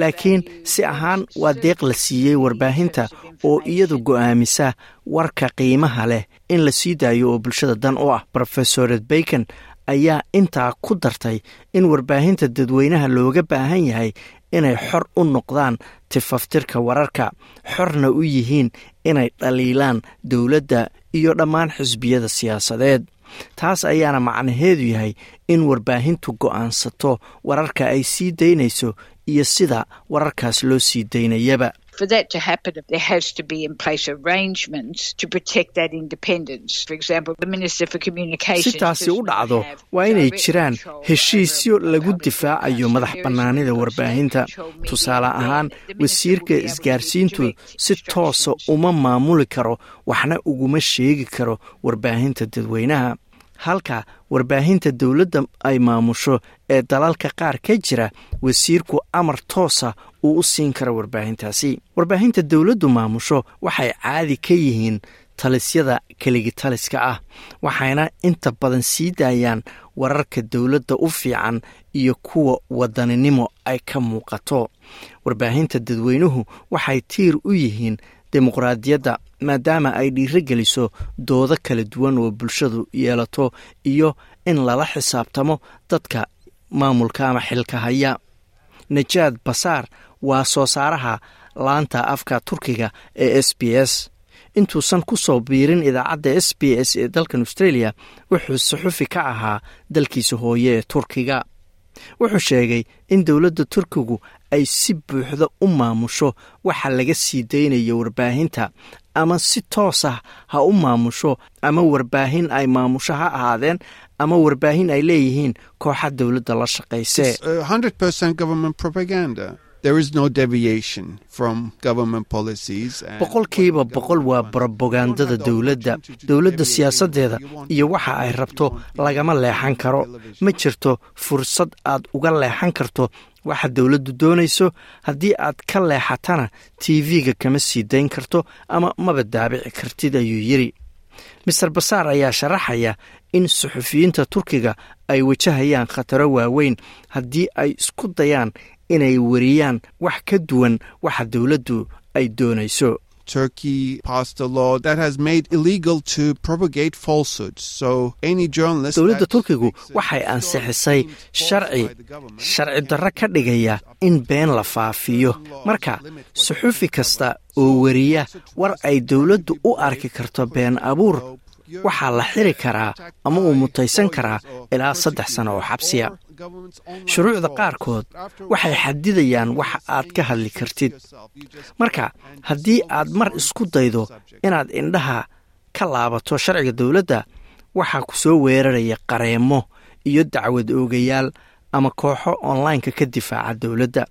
A: laakiin si ahaan waa deeq la siiyey warbaahinta oo iyadu go'aamisa warka qiimaha leh. In la sii daayo oo bulshada dan u ah rofesored bacon ayaa intaa ku dartay in warbaahinta dadweynaha looga baahan yahay inay xor u noqdaan tifaftirka wararka xorna u yihiin inay dhaliilaan dowladda iyo dhammaan xisbiyada siyaasadeed taas ayaana macnaheedu yahay in warbaahintu go'aansato wararka ay sii daynayso iyo sida wararkaas loo sii daynayaba. Si taasi u dhacdo waa inay jiraan heshiisyo lagu difaacayo madax bannaanida warbaahinta. tusaale ahaan wasiirka isgaarsiintu si toosa uma maamuli karo waxna uguma sheegi karo warbaahinta dadweynaha halka warbaahinta dowladda ay maamusho ee dalalka qaar ka jira wasiirku amar toosa uu u siin karo warbaahintaasi. Warbaahinta dowladdu maamusho waxay caadi ka yihiin talisyada keligitaliska ah waxayna inta badan sii daayaan wararka dowladda u fiican iyo kuwa wadaninimo ay ka muuqato. Warbaahinta dadweynuhu waxay tiir u yihiin dimuqraadiyadda maadaama ay dhiiro geliso doodo kala duwan oo bulshadu yeelato iyo in lala xisaabtamo dadka maamulka ama xilka haya. Najaad basaar waa soo saaraha laanta afka turkiga ee s b s. Intuusan ku soo biirin idaacadda s b s ee dalkan australia wuxuu saxufi ka ahaa dalkiisa hooye ee turkiga. Wuxuu sheegay in dowladda turkigu ay si buuxda u maamusho waxa laga sii daynaya warbaahinta ama si toos ah ha u maamusho ama warbaahin ay maamusho ha ahaadeen ama warbaahin ay leeyihiin kooxa dowladda la shaqayse boqolkiiba boqol waa brobagandada dowladda dowladda siyaasaddeeda iyo waxa ay rabto lagama leexan karo. ma jirto fursad aad uga leexan karto waxa dowladdu doonayso haddii aad ka leexatana tv-ga kama sii dayn karto ama maba daabici kartid ayuu yidri master basaar ayaa sharaxaya in suxufiyiinta turkiga ay wajahayaan khataro waaweyn haddii ay isku dayaan inay wariyaan wax ka duwan waxa dowladdu ay doonayso
K: Turkey passed a law that has made illegal to propagate falsehoods. So any journalist
A: dowladda turkigu waxay ansixisay sharci sharci darro ka dhigaya in been la faafiyo. marka suxufi kasta oo wariya war ay dowladdu u arki karto been abuur waxaa la xiri karaa ama uu mutaysan karaa ilaa saddex sano oo xabsiya shuruucda qaarkood waxay xadidayaan waxa aad ka hadli kartid. Marka haddii aad mar isku daydo inaad indhaha ka laabato sharciga dowladda waxaa ku soo weeraraya qareemo iyo dacwad oogayaal ama kooxo onlineka ka difaaca dowladda.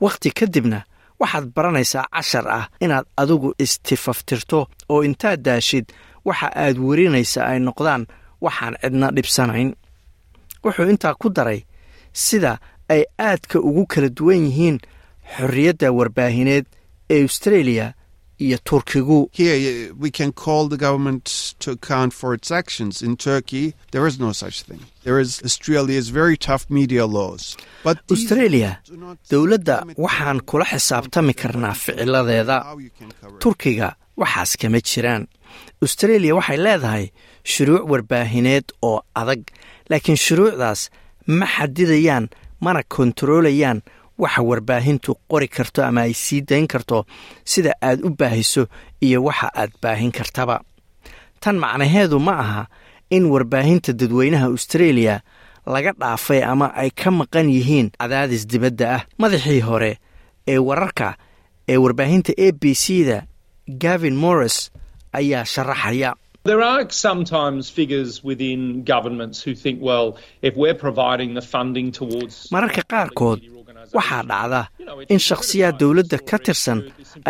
A: Wakhti kadibna waxaad baranaysaa cashar ah inaad adigu istifaftirto oo intaad daashid waxa aad warinaysa ay noqdaan waxaan cidna dhibsanayn wuxuu intaa ku daray sida ay aadka ugu kala duwan yihiin xorriyadda warbaahineed ee australia iyo turkigu
K: Here, we can call the government to account for its actions. In Turkey, there is no such thing. There is Australia's very tough media laws. But these
A: australia dowladda waxaan kula xisaabtami karnaa ficiladeeda turkiga waxaas kama jiraan australia waxay leedahay shuruuc warbaahineed oo adag laakiin shuruucdaas ma xadidayaan mana kontaroolayaan waxa warbaahintu qori karto ama ay sii dayn karto sida aad u baahiso iyo waxa aad baahin kartaba. Tan macnaheedu ma aha in warbaahinta dadweynaha australia laga dhaafay ama ay ka maqan yihiin cadaadis dibadda ah. Madaxii hore ee wararka ee warbaahinta a b c da gavin morris ayaa sharaxaya
D: There are sometimes figures within governments who think, well, if we're providing the funding towards.
A: mararka qaarkood waxaa dhacda in shakhsiyaad dowladda ka tirsan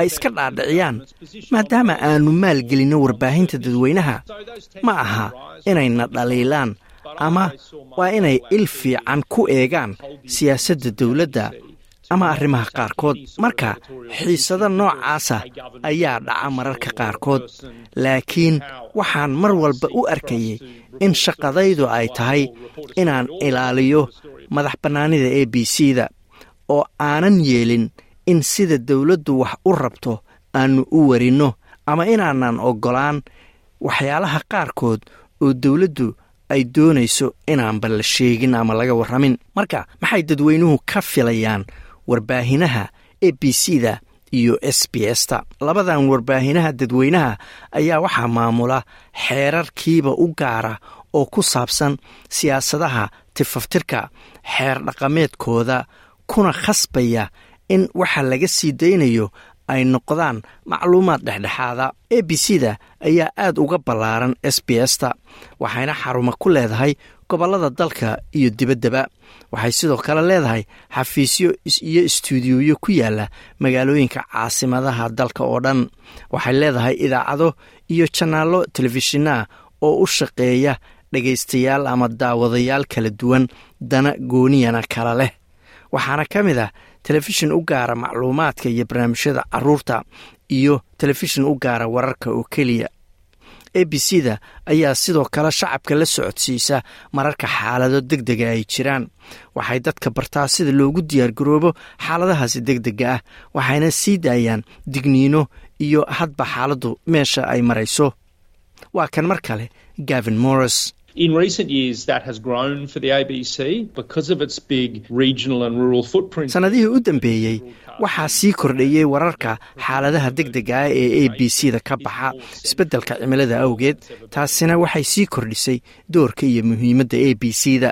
A: ay iska dhaadhiciyaan maadaama aanu maalgelinno warbaahinta dadweynaha. ma aha inayna dhaliilaan ama waa inay il fiican ku eegaan siyaasadda dowladda ama arrimaha qaarkood marka xiisado noocaasa ayaa dhaca mararka qaarkood. Laakiin waxaan mar walba u arkayay in shaqadaydu ay tahay inaan ilaaliyo madax bannaanida a b c da oo aanan yeelin in sida dowladdu wax u rabto aannu u warinno ama inaanan oggolaan waxyaalaha qaarkood oo dowladdu ay doonayso inaanba la sheegin ama laga warramin. Marka maxay dadweynuhu ka filayaan warbaahinaha a b c da iyo s b s ta labadan warbaahinaha dadweynaha ayaa waxaa maamula xeerarkiiba u gaara oo ku saabsan siyaasadaha tifaftirka xeer dhaqameedkooda kuna khasbaya in waxa laga sii daynayo ay noqdaan macluumaad dhexdhexaada. A b c da ayaa aad uga ballaaran s b s ta waxayna xarumo ku leedahay gobollada dalka iyo dibaddaba waxay sidoo kale leedahay xafiisyo iyo istuudiyoyo ku yaalla magaalooyinka caasimadaha dalka oo dhan. Waxay leedahay idaacado iyo janaallo telefishinnaah oo u shaqeeya dhegaystayaal ama daawadayaal kala duwan dana gooniyana kala leh. Waxaana ka mid ah telefishin u gaara macluumaadka iyo barnaamijyada carruurta iyo telefishin u gaara wararka oo keliya a b c da ayaa sidoo kale shacabka la socodsiisa mararka xaalado deg dega ay jiraan. Waxay dadka bartaa sida loogu diyaargaroobo xaaladahaasi deg dega ah waxayna sii daayaan digniino iyo hadba xaaladdu meesha ay marayso. Waa kan mar kale gavin morris
D: In recent years, that has grown for the ABC because of its big regional and rural footprint.
A: sannadihii u dambeeyey waxaa sii kordhayey wararka xaaladaha deg dega ah ee a b c da ka baxa isbeddelka cimilada awgeed taasina waxay sii kordhisay doorka iyo muhiimadda a b c da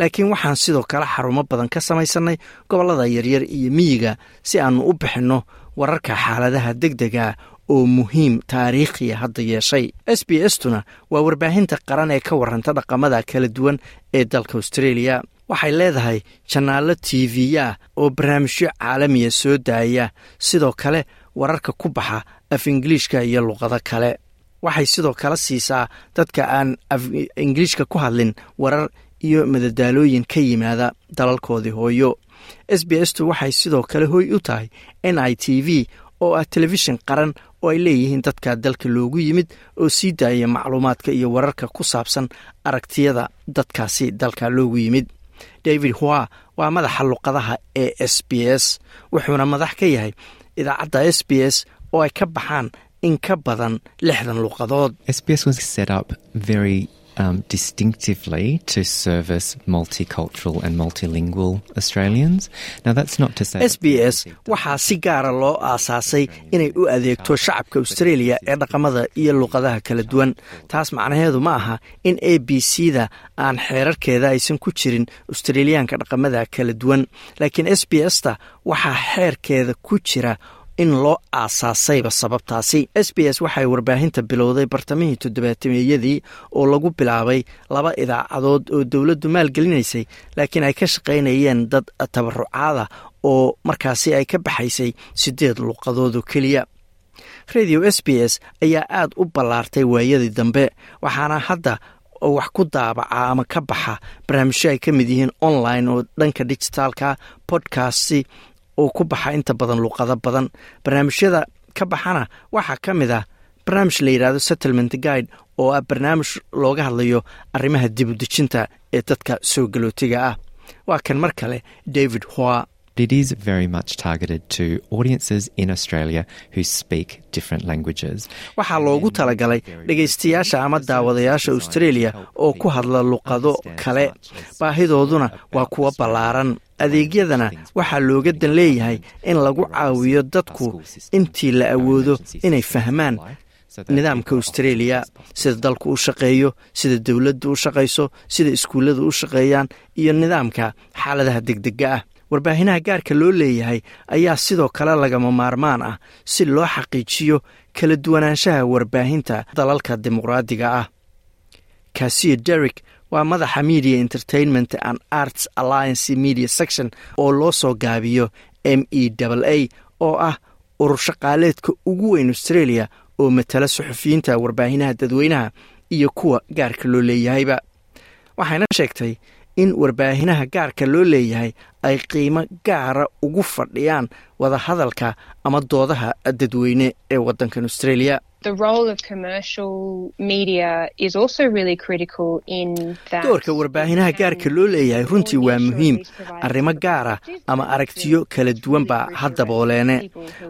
A: laakiin waxaan sidoo kale xarumo badan ka samaysannay gobollada yaryar iyo miyiga si aannu u bixinno wararka xaaladaha deg dega oo muhiim taariikhiya hadda yeeshay. S b s tuna waa warbaahinta qaran ee ka warranta dhaqamada kala duwan ee dalka australia. Waxay leedahay janaallo t v-ya oo barnaamijyo caalamiya soo daaya. Sidoo kale wararka ku baxa af ingiliishka iyo luqado kale. Waxay sidoo kale siisaa dadka aan af ingiliishka ku hadlin warar iyo madadaalooyin ka yimaada dalalkoodii hooyo. S b s tu waxay sidoo kale hoy u tahay n i t v oo ah telefishin qaran oo ay leeyihiin dadka dalka loogu yimid oo sii daaya macluumaadka iyo wararka ku saabsan aragtiyada dadkaasi dalka loogu yimid. David hoa waa madaxa luqadaha ee s b s wuxuuna madax ka yahay idaacadda s b s oo ay ka baxaan in ka badan lixdan luqadood
L: SBS um, distinctively to service multicultural and multilingual Australians. Now, that's not to say.
A: s b s waxaa si gaara loo aasaasay inay u adeegto shacabka australia ee dhaqamada iyo luqadaha kala duwan taas macnaheedu ma aha in a b c da aan xeerarkeeda aysan ku jirin australiyaanka dhaqamada kala duwan laakiin s b s ta waxaa xeerkeeda ku jira in loo aasaasayba sababtaasi. S b s waxay warbaahinta bilowday bartamihii toddobaatameeyadii oo lagu bilaabay laba idaacadood oo dowladdu maalgelinaysay laakiin ay ka shaqaynayeen dad tabarucaada oo markaasi ay ka baxaysay siddeed luuqadood oo keliya. Radio s b s ayaa aad u ballaartay waayadii dambe waxaana hadda wax ku daabaca ama ka baxa barnaamijyo ay ka mid yihiin online oo dhanka dijitaalka bodkasti oo ku baxa inta badan luuqado badan. Barnaamijyada ka baxana waxaa ka mid ah barnaamij la yidhahdo settlement guide oo ah barnaamij looga hadlayo arrimaha dibudejinta ee dadka soo galootiga ah. Waa kan mar kale david hoa
L: It is very much targeted to audiences in Australia who speak different languages.
A: waxaa loogu talagalay dhegaystayaasha ama daawadayaasha australia oo ku hadla luqado kale. baahidooduna waa kuwa ballaaran. Adeegyadana waxaa looga dan leeyahay in lagu caawiyo dadku intii la awoodo inay fahmaan nidaamka australia sida dalku u shaqeeyo sida dowladdu u shaqayso sida iskuulladu u shaqeeyaan iyo nidaamka xaaladaha degdega ah warbaahinaha gaarka loo leeyahay ayaa sidoo kale lagama maarmaan ah si loo xaqiijiyo kala duwanaanshaha warbaahinta dalalka dimuqraadiga ah. Kasiyo derrick waa madaxa media entertainment and arts alliance media section oo loo soo gaabiyo m e a oo ah urur shaqaaleedka ugu weyn australia oo matala suxufiyiinta warbaahinaha dadweynaha iyo kuwa gaarka loo leeyahayba. Waxayna sheegtay in warbaahinaha gaarka loo leeyahay ay qiimo gaara ugu fadhiyaan wadahadalka ama doodaha dadweyne ee waddankan australia. Doorka warbaahinnaha gaarka loo leeyahay runtii waa muhiim. arrimo gaara ama aragtiyo kala duwan baa ha dabooleene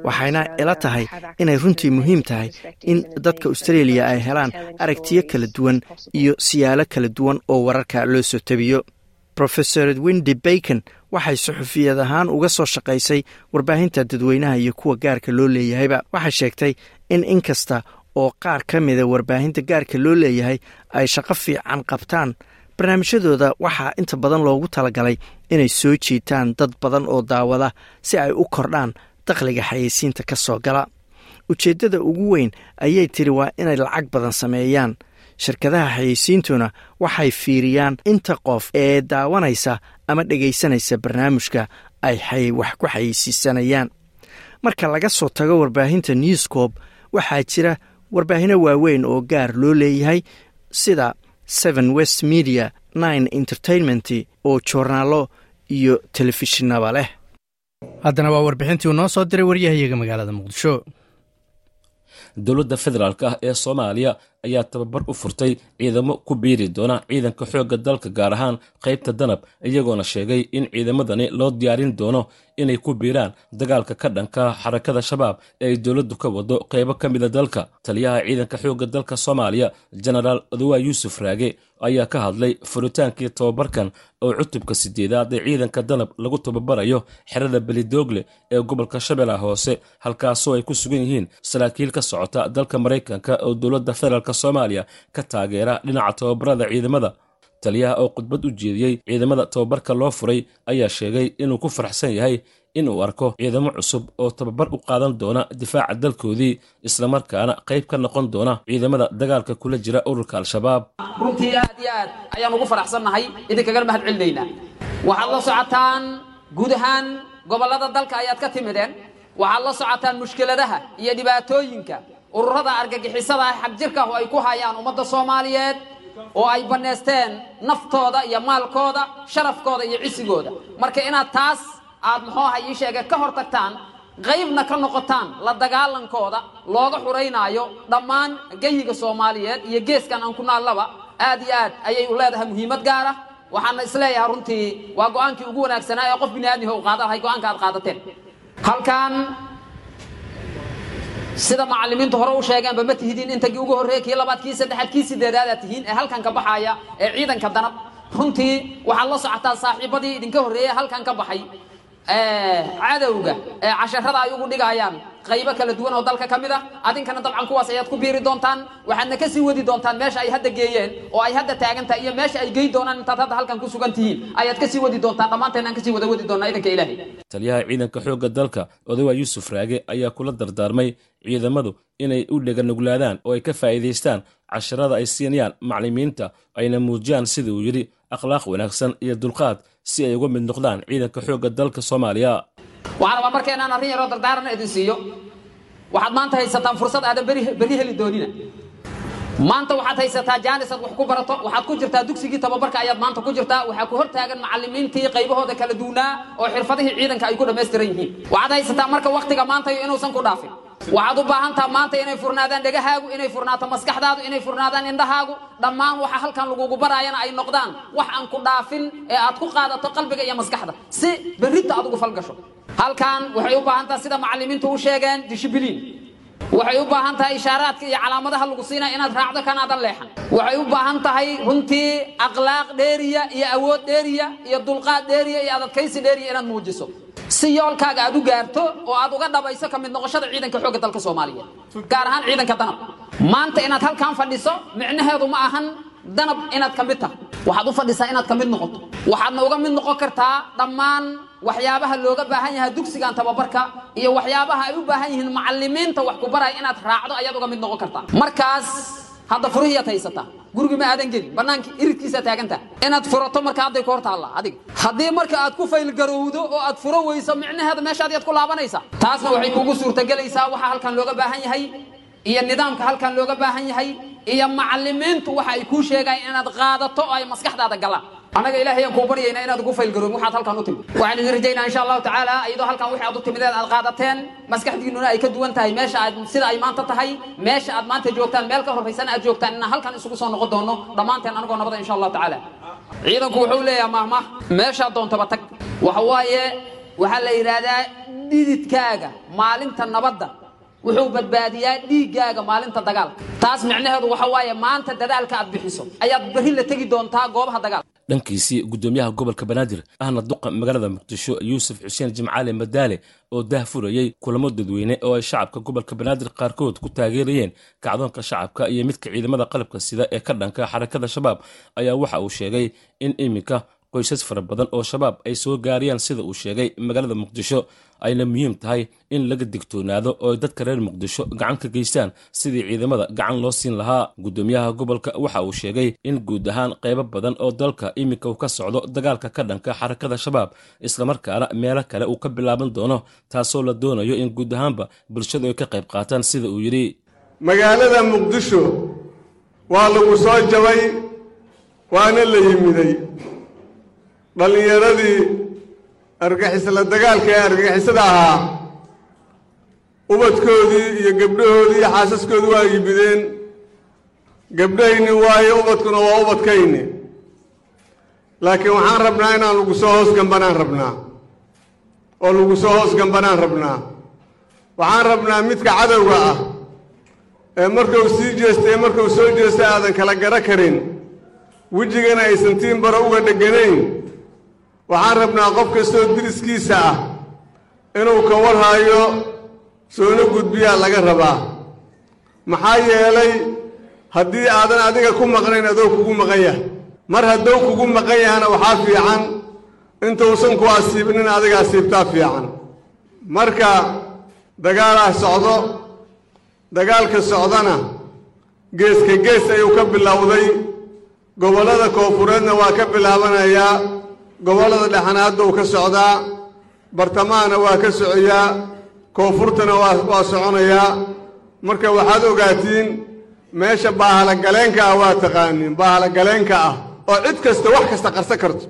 A: waxayna ila tahay inay runtii muhiim tahay in dadka australia ay helaan aragtiyo kala duwan iyo siyaalo kala duwan oo wararka loo soo tabiyo rofesor windy bacon waxay suxufiyad ahaan uga soo shaqaysay warbaahinta dadweynaha iyo kuwa gaarka loo leeyahayba. Waxay sheegtay in in kasta oo qaar ka mida warbaahinta gaarka loo leeyahay ay shaqo fiican qabtaan barnaamijyadooda waxaa inta badan loogu talagalay inay soo jiitaan dad badan oo daawada si ay u kordhaan dakhliga xayeysiinta ka soo gala. Ujeeddada ugu weyn ayay tiri waa inay lacag badan sameeyaan shirkadaha xayeysiintuna waxay fiiriyaan inta qof ee daawanaysa ama dhegaysanaysa barnaamijka ay wax ku xayeysiisanayaan. Marka laga soo tago warbaahinta newscob waxaa jira warbaahino waaweyn oo gaar loo leeyahay sida seven west media nine entertainment oo joornaalo iyo telefishinaba leh. Haddana waa warbixintii uu noo soo diray waryahayaga magaalada muqdisho
M: dowladda federaalk ah ee soomaaliya ayaa tababar u furtay ciidamo ku biiri doona ciidanka xoogga dalka gaar ahaan qaybta danab iyagoona sheegay in ciidamadani loo diyaarin doono inay ku biiraan dagaalka ka dhanka xarakada shabaab ee ay dowladdu ka wado qaybo ka mida dalka. Taliyaha ciidanka xoogga dalka soomaaliya jenaraal odawa yuusuf raage ayaa ka hadlay furitaankii tababarkan oo cutubka sideedaad ee ciidanka danab lagu tababarayo xerada belidoogle ee gobolka shabeellaha hoose halkaasoo ay ku sugan yihiin saraakiil ka socota dalka maraykanka oo dowladda federaalk soomaaliya ka taageera dhinaca tababarada ciidamada. Taliyaha oo khudbad u jeediyey ciidamada tababarka loo furay ayaa sheegay inuu ku faraxsan yahay inuu arko ciidamo cusub oo tababar u qaadan doona difaaca dalkoodii islamarkaana qayb ka noqon doona ciidamada dagaalka kula jira ururka al-shabaab.
N: Runtii aad iyo aad ayaan ugu faraxsannahay idinkagala mahad celinaynaa waxaad la socotaan guud ahaan gobollada dalka ayaad ka timideen. Waxaad la socotaan mushkiladaha iyo dhibaatooyinka ururada argagixisada ah xagjirka ah oo ay ku hayaan ummadda soomaaliyeed oo ay bannaysteen naftooda iyo maalkooda sharafkooda iyo cisigooda. Marka inaad taas aad muxuu aha ii sheegay ka hor tagtaan qaybna ka noqotaan la dagaalankooda looga xuraynaayo dhammaan geyiga soomaaliyeed iyo geeskan aan ku naallaba aad iyo aad ayay u leedahay muhiimad gaar ah waxaana is leeyahay runtii waa go'aankii ugu wanaagsanaa ee qof bini aadmiha u qaada lahay go'aanka aad qaadateen. Halkan sida macallimiintu hore u sheegeenba ma tihidiin intagii ugu horreeyay kii labaad kii saddexaad kii sideedaadaad tihiin ee halkan ka baxaya ee ciidanka danab. Runtii waxaad la socotaa saaxiibadii idinka horreeyay halkan ka baxay cadowga ee casharada ay ugu dhigayaan qaybo kala duwan oo dalka ka mid ah. Adinkana dabcan kuwaas ayaad ku biiri doontaan waxaadna ka sii wadi doontaan meesha ay hadda geeyeen oo ay hadda taagan tahay iyo meesha ay gey doonaan intaad hadda halkan ku sugan tihiin. Ayaad ka sii wadi doontaan dhammaanteen aan ka sii wada wadi doonaa idanka ilaahay.
M: Taliyaha ciidanka xoogga dalka odawa yuusuf raage ayaa kula dardaarmay ciidamadu inay u dheganuglaadaan oo ay ka faa'iidaystaan casharada ay siinayaan maclimiinta ayna muujiyaan sida uu yidhi akhlaaq wanaagsan iyo dulqaad si ay uga mid noqdaan ciidanka xoogga dalka soomaaliya
N: waxaan rabaa marka inaan arrin yaroo dardaaran idin siiyo. Waxaad maanta haysataan fursad aadan berri heli doonina. Maanta waxaad haysataa jaanis aad wax ku barato. Waxaad ku jirtaa dugsigii tababarka ayaad maanta ku jirtaa. Waxaa ku hor taagan macallimiintii qaybahooda kala duunaa oo xirfadihii ciidanka ay ku dhammaystiran yihiin. Waxaad haysataa marka waktiga maanta inuusan ku dhaafin. Waxaad u baahan taha maanta inay furnaadaan dhegahaagu inay furnaato maskaxdaadu inay furnaadaan indhahaagu. Dhammaan waxa halkan lagugu baraayana ay noqdaan wax aan ku dhaafin ee aad ku qaadato qalbiga iyo maskaxda. Si berrita aad ugu falgasho halkan waxay u baahan taha sida macallimiintu u sheegeen dishibiliin waxay u baahan tahay ishaaraadka iyo calaamadaha lagu siinaya inaad raacdo kanaadan leexan. Waxay u baahan tahay runtii akhlaaq dheeriya iyo awood dheeriya iyo dulqaad dheeriya iyo adadkaysi dheeriya inaad muujiso. Si yoolkaaga aad u gaarto oo aad uga dhabayso ka mid noqoshada ciidanka xoogga dalka soomaaliyeed gaar ahaan ciidanka danab. Maanta inaad halkan fadhiso micnaheedu ma ahan danab inaad ka mid tahay. Waxaad u fadhisaa inaad ka mid noqoto. Waxaadna uga mid noqon kartaa dhammaan waxyaabaha looga baahan yahay dugsigan tababarka iyo waxyaabaha ay u baahan yihiin macallimiinta wax ku baraya inaad raacdo ayaad uga mid noqon kartaa markaas hadda furihiyaad haysataa gurigi ma aadan gelin banaanka iridkiisaa taagantaa inaad furato marka hadday ku hor taallaa adiga. Haddii marka aad ku faylgarowdo oo aad furo weyso micnaheeda meeshaad yaad ku laabanaysaa. Taasna waxay kugu suurtagelaysaa waxa halkan looga baahan yahay iyo nidaamka halkan looga baahan yahay iyo macallimiintu waxa ay kuu sheegayaan inaad qaadato oo ay maskaxdaada galaan annaga ilaahayaan kuu baryayna inaad ugu faylgaroon waxaad halkan u timid. Waxaan idin rajaynaa insha allahu tacaala iyadoo halkan wixii aad u timideed aad qaadateen maskaxdiinnuna ay ka duwan tahay meesha aad sida ay maanta tahay meesha aad maanta joogtaan meel ka horraysana aad joogtaan inaan halkan isugu soo noqon doono dhammaanteen anagoo nabada insha allahu tacaala. Ciidanku wuxuu leeyahay mahmah meeshaad doontaba tag waxa waaye waxaa la yidhaahdaa dhididkaaga maalinta nabadda wuxuu badbaadiyaa dhiiggaaga maalinta dagaalka taas micnaheedu waxa waaye maanta dadaalka aad bixiso ayaad berri la tegi doontaa goobaha dagaalka
M: dhankiisii gudoomiyaha gobolka banaadir ahna duqa magaalada muqdisho yuusuf xuseen jimcaale madaale oo dah furayey kulamo dadweyne oo ay shacabka gobolka banaadir qaarkood ku taageerayeen kacdoonka shacabka iyo midka ciidamada qalabka sida ee ka dhanka xarakada shabaab ayaa waxa uu sheegay in iminka qoysas fara badan oo shabaab ay soo gaarayaan sida uu sheegay magaalada muqdisho ayna muhiim tahay in laga digtoonaado oo dadka reer muqdisho gacan ka geystaan sidii ciidamada gacan loo siin lahaa. Gudoomiyaha gobolka waxa uu sheegay in guud ahaan qaybo badan oo dalka iminka uu ka socdo dagaalka ka dhanka xarakada shabaab islamarkaana meelo kale uu ka bilaaban doono taasoo la doonayo in guud ahaanba bulshadu ay ka qayb qaataan sida uu yidhi.
O: Magaalada muqdisho waa lagu soo jabay waana la yimiday dhallinyaradii argixisla dagaalka ee argixisada ahaa ubadkoodii iyo gabdhahoodii iyo xaasaskoodii waa yimideen gabdhahayni waayo ubadkuna waa ubadkayni. Laakiin waxaan rabnaa inaan lagu soo hoos gambanaan rabnaa oo lagu soo hoos gambanaan rabnaa. Waxaan rabnaa midka cadowga ah ee markuu sii jeestay ee markuu soo jeestay aadan kala garo karin. Wejigana aysan tiin bara uga dheganayn waxaan rabnaa qof kastoo diriskiisa ah inuu ka warhaayo soona gudbiyaa laga rabaa. Maxaa yeelay haddii aadan adiga ku maqnayn adoo kugu maqan yahay. Mar haddou kugu maqan yahana waxaa fiican intuusan ku asiibnin adiga asiibtaa fiican. Marka dagaalaa socdo dagaalka socdana geeska gees ayuu ka bilowday. Gobollada koofureedna waa ka bilaabanayaa gobollada dhexana hadda uu ka socdaa bartamahana waa ka socoyaa koonfurtana waa soconayaa marka waxaad ogaatiin meesha baahalagaleenka ah waa taqaaniin baahalagaleenka ah oo cid kasta wax kasta qarsan karto.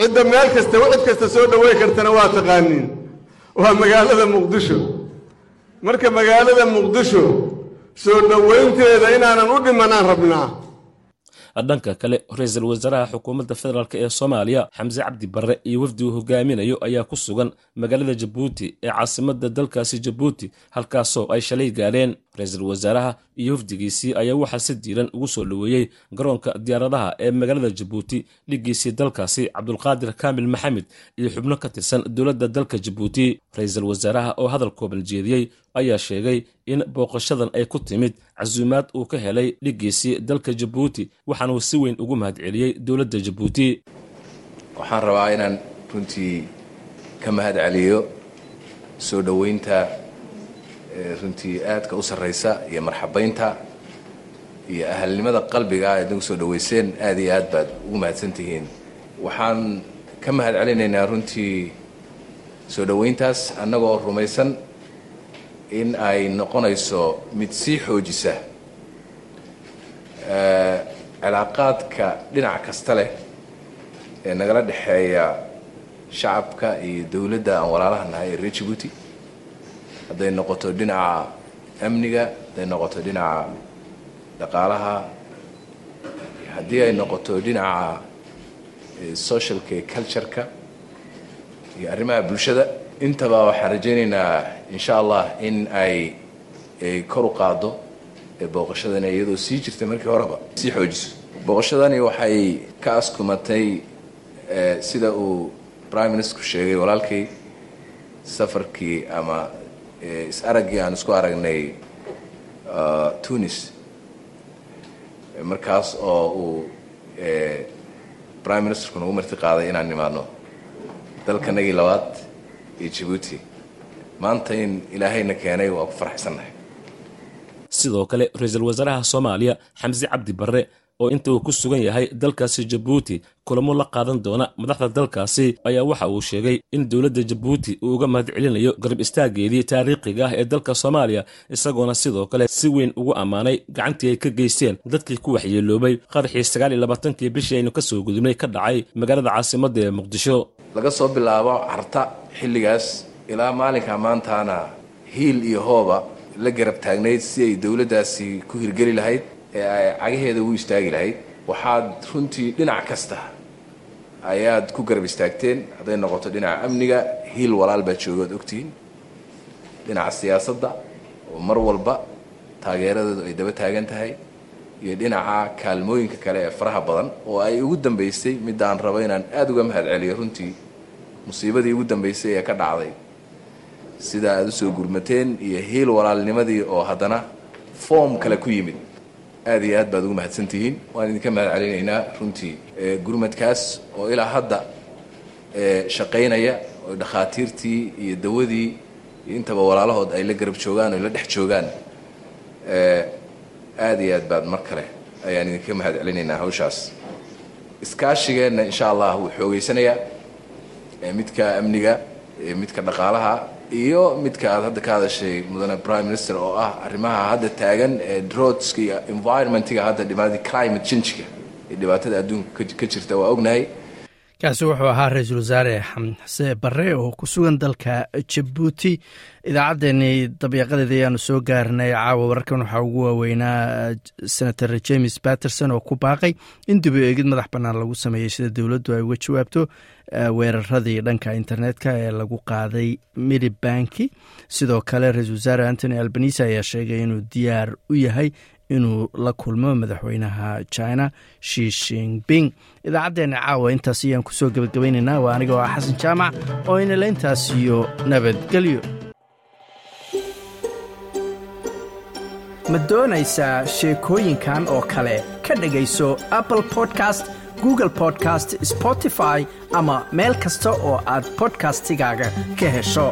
O: Cidda meel kasta cid kasta soo dhowey kartana waa taqaaniin. Waa magaalada muqdisho. Marka magaalada muqdisho soo dhoweynteeda inaanan u dhimanaan rabnaa
M: dhanka kale ra'iisul wasaaraha xukuumadda federaalk ee soomaaliya xamse cabdi barre iyo wafdi uu hogaaminayo ayaa ku sugan magaalada jabuuti ee caasimadda dalkaasi jabuuti halkaasoo ay shalay gaadheen ra'iisul wasaaraha iyo wafdigiisii ayaa waxaa si diiran ugu soo dhoweeyey garoonka diyaaradaha ee magaalada jabuuti dhigiisii dalkaasi cabdulqaadir kaamil maxamed iyo xubno ka tirsan dowladda dalka jabuuti. Ra'iisul wasaaraha oo hadal kooban jeediyey ayaa sheegay in booqashadan ay ku timid casuumaad uu ka helay dhigiisii dalka jabuuti waxaana uu si weyn ugu mahadceliyey dowladda jabuuti.
P: Waxaan rabaa inaan runtii ka mahad celiyo soo dhoweynta runtii aadka u sarraysa iyo marxabaynta iyo ahalnimada qalbiga aad nagu soo dhoweyseen aad iyo aad baad ugu mahadsan tihiin waxaan ka mahad celinaynaa runtii soo dhoweyntaas annagoo rumaysan in ay noqonayso mid sii xoojisa cilaaqaadka dhinac kasta leh ee nagala dhexeeya shacabka iyo dowladda aan walaalaha nahay ee reer jabuuti hadday noqoto dhinaca amniga hadday noqoto dhinaca dhaqaalaha haddii ay noqoto dhinaca socialka iyo cultureka iyo arrimaha bulshada intaba waxaan rajaynaynaa insha allah in ay kor u qaado booqashadani iyadoo sii jirtay markii horeba. Sii xoojiso. Booqashadani waxay ka askumatay sida uu prime ministerku sheegay walaalkay safarkii ama is araggii aan isku aragnay tunis. Markaas oo uu prime ministerku nagu marti qaaday inaan nimaadno dalkanagii labaad iyo jabuuti maanta in ilaahayna keenay waa ku farxaysannahay
M: sidoo kale ra'iisul wasaaraha soomaaliya xamse cabdi barre oo inta uu ku sugan yahay dalkaasi jabuuti kulamo la qaadan doona madaxda dalkaasi ayaa waxa uu sheegay in dowladda jabuuti uu uga mahad celinayo garab istaageedii taariikhiga ah ee dalka soomaaliya isagoona sidoo kale si weyn ugu ammaanay gacantii ay ka geysteen dadkii ku waxyeeloobay qaraxii sagaal iyo labaatankii bishii aynu ka soo gudubnay ka dhacay magaalada caasimadda ee muqdisho.
P: Laga soo bilaabo carta xilligaas ilaa maalinka maantaana hiil iyo hooba la garab taagnayd si ay dowladdaasi ku hirgeli lahayd cagaheeda ugu istaagi lahayd waxaad runtii dhinac kasta ayaad ku garab istaagteen. Hadday noqoto dhinaca amniga hiil walaal baa jooga ad ogtihiin. Dhinaca siyaasadda oo mar walba taageeradeedu ay daba taagan tahay. Iyo dhinaca kaalmooyinka kale ee faraha badan oo ay ugu dambaysay midaan rabo inaan aada uga mahad celiyo runtii musiibadii ugu dambaysay ee ka dhacday. Sida aada u soo gurmateen iyo hiil walaalnimadii oo haddana foom kale ku yimid aad iyo aad baad ugu mahadsan tihiin waan idinka mahad celinaynaa runtii gurmadkaas oo ilaa hadda shaqaynaya oo dhakhaatiirtii iyo dawadii iyo intaba walaalahood ay la garab joogaan oo la dhex joogaan aad iyo aad baad mar kale ayaan idinka mahad celinaynaa hawshaas. Iskaashigeenna insha allah wuu xoogeysanayaa midka amniga midka dhaqaalaha iyo midka aad hadda ka hadashay mudane prime minister oo ah arrimaha hadda taagan ee drodska iyo environmentiga hadda dhibaatada climate change-ga ee dhibaatada adduunka ka jirta waa ognahay
A: kaasi wuxuu ahaa ra'iisul wasaare xamse barre oo ku sugan dalka jabuuti idaacaddeenii dabiiqadeeda ayaanu soo gaarnay caawa wararkan waxaa ugu waaweynaa senator james batterson oo ku baaqay in dib u eegid madax bannaan lagu sameeyey sida dowladdu ay uga jawaabto weeraradii dhanka internetka ee lagu qaaday midibanki sidoo kale ra'iisul wasaare antony albanise ayaa sheegay inuu diyaar u yahay inuu la kulmo madaxweynaha china shi shinping idaacaddeena caawa intaas ayaan ku soo gebagabaynaynaa waa aniga oo ah xasan jaamac oo inala intaas iyo nabadgelyo ma doonaysaa sheekooyinkan oo kale? Ka dhegayso apple podcast google podcast spotify ama meel kasta oo aad bodkastigaaga ka hesho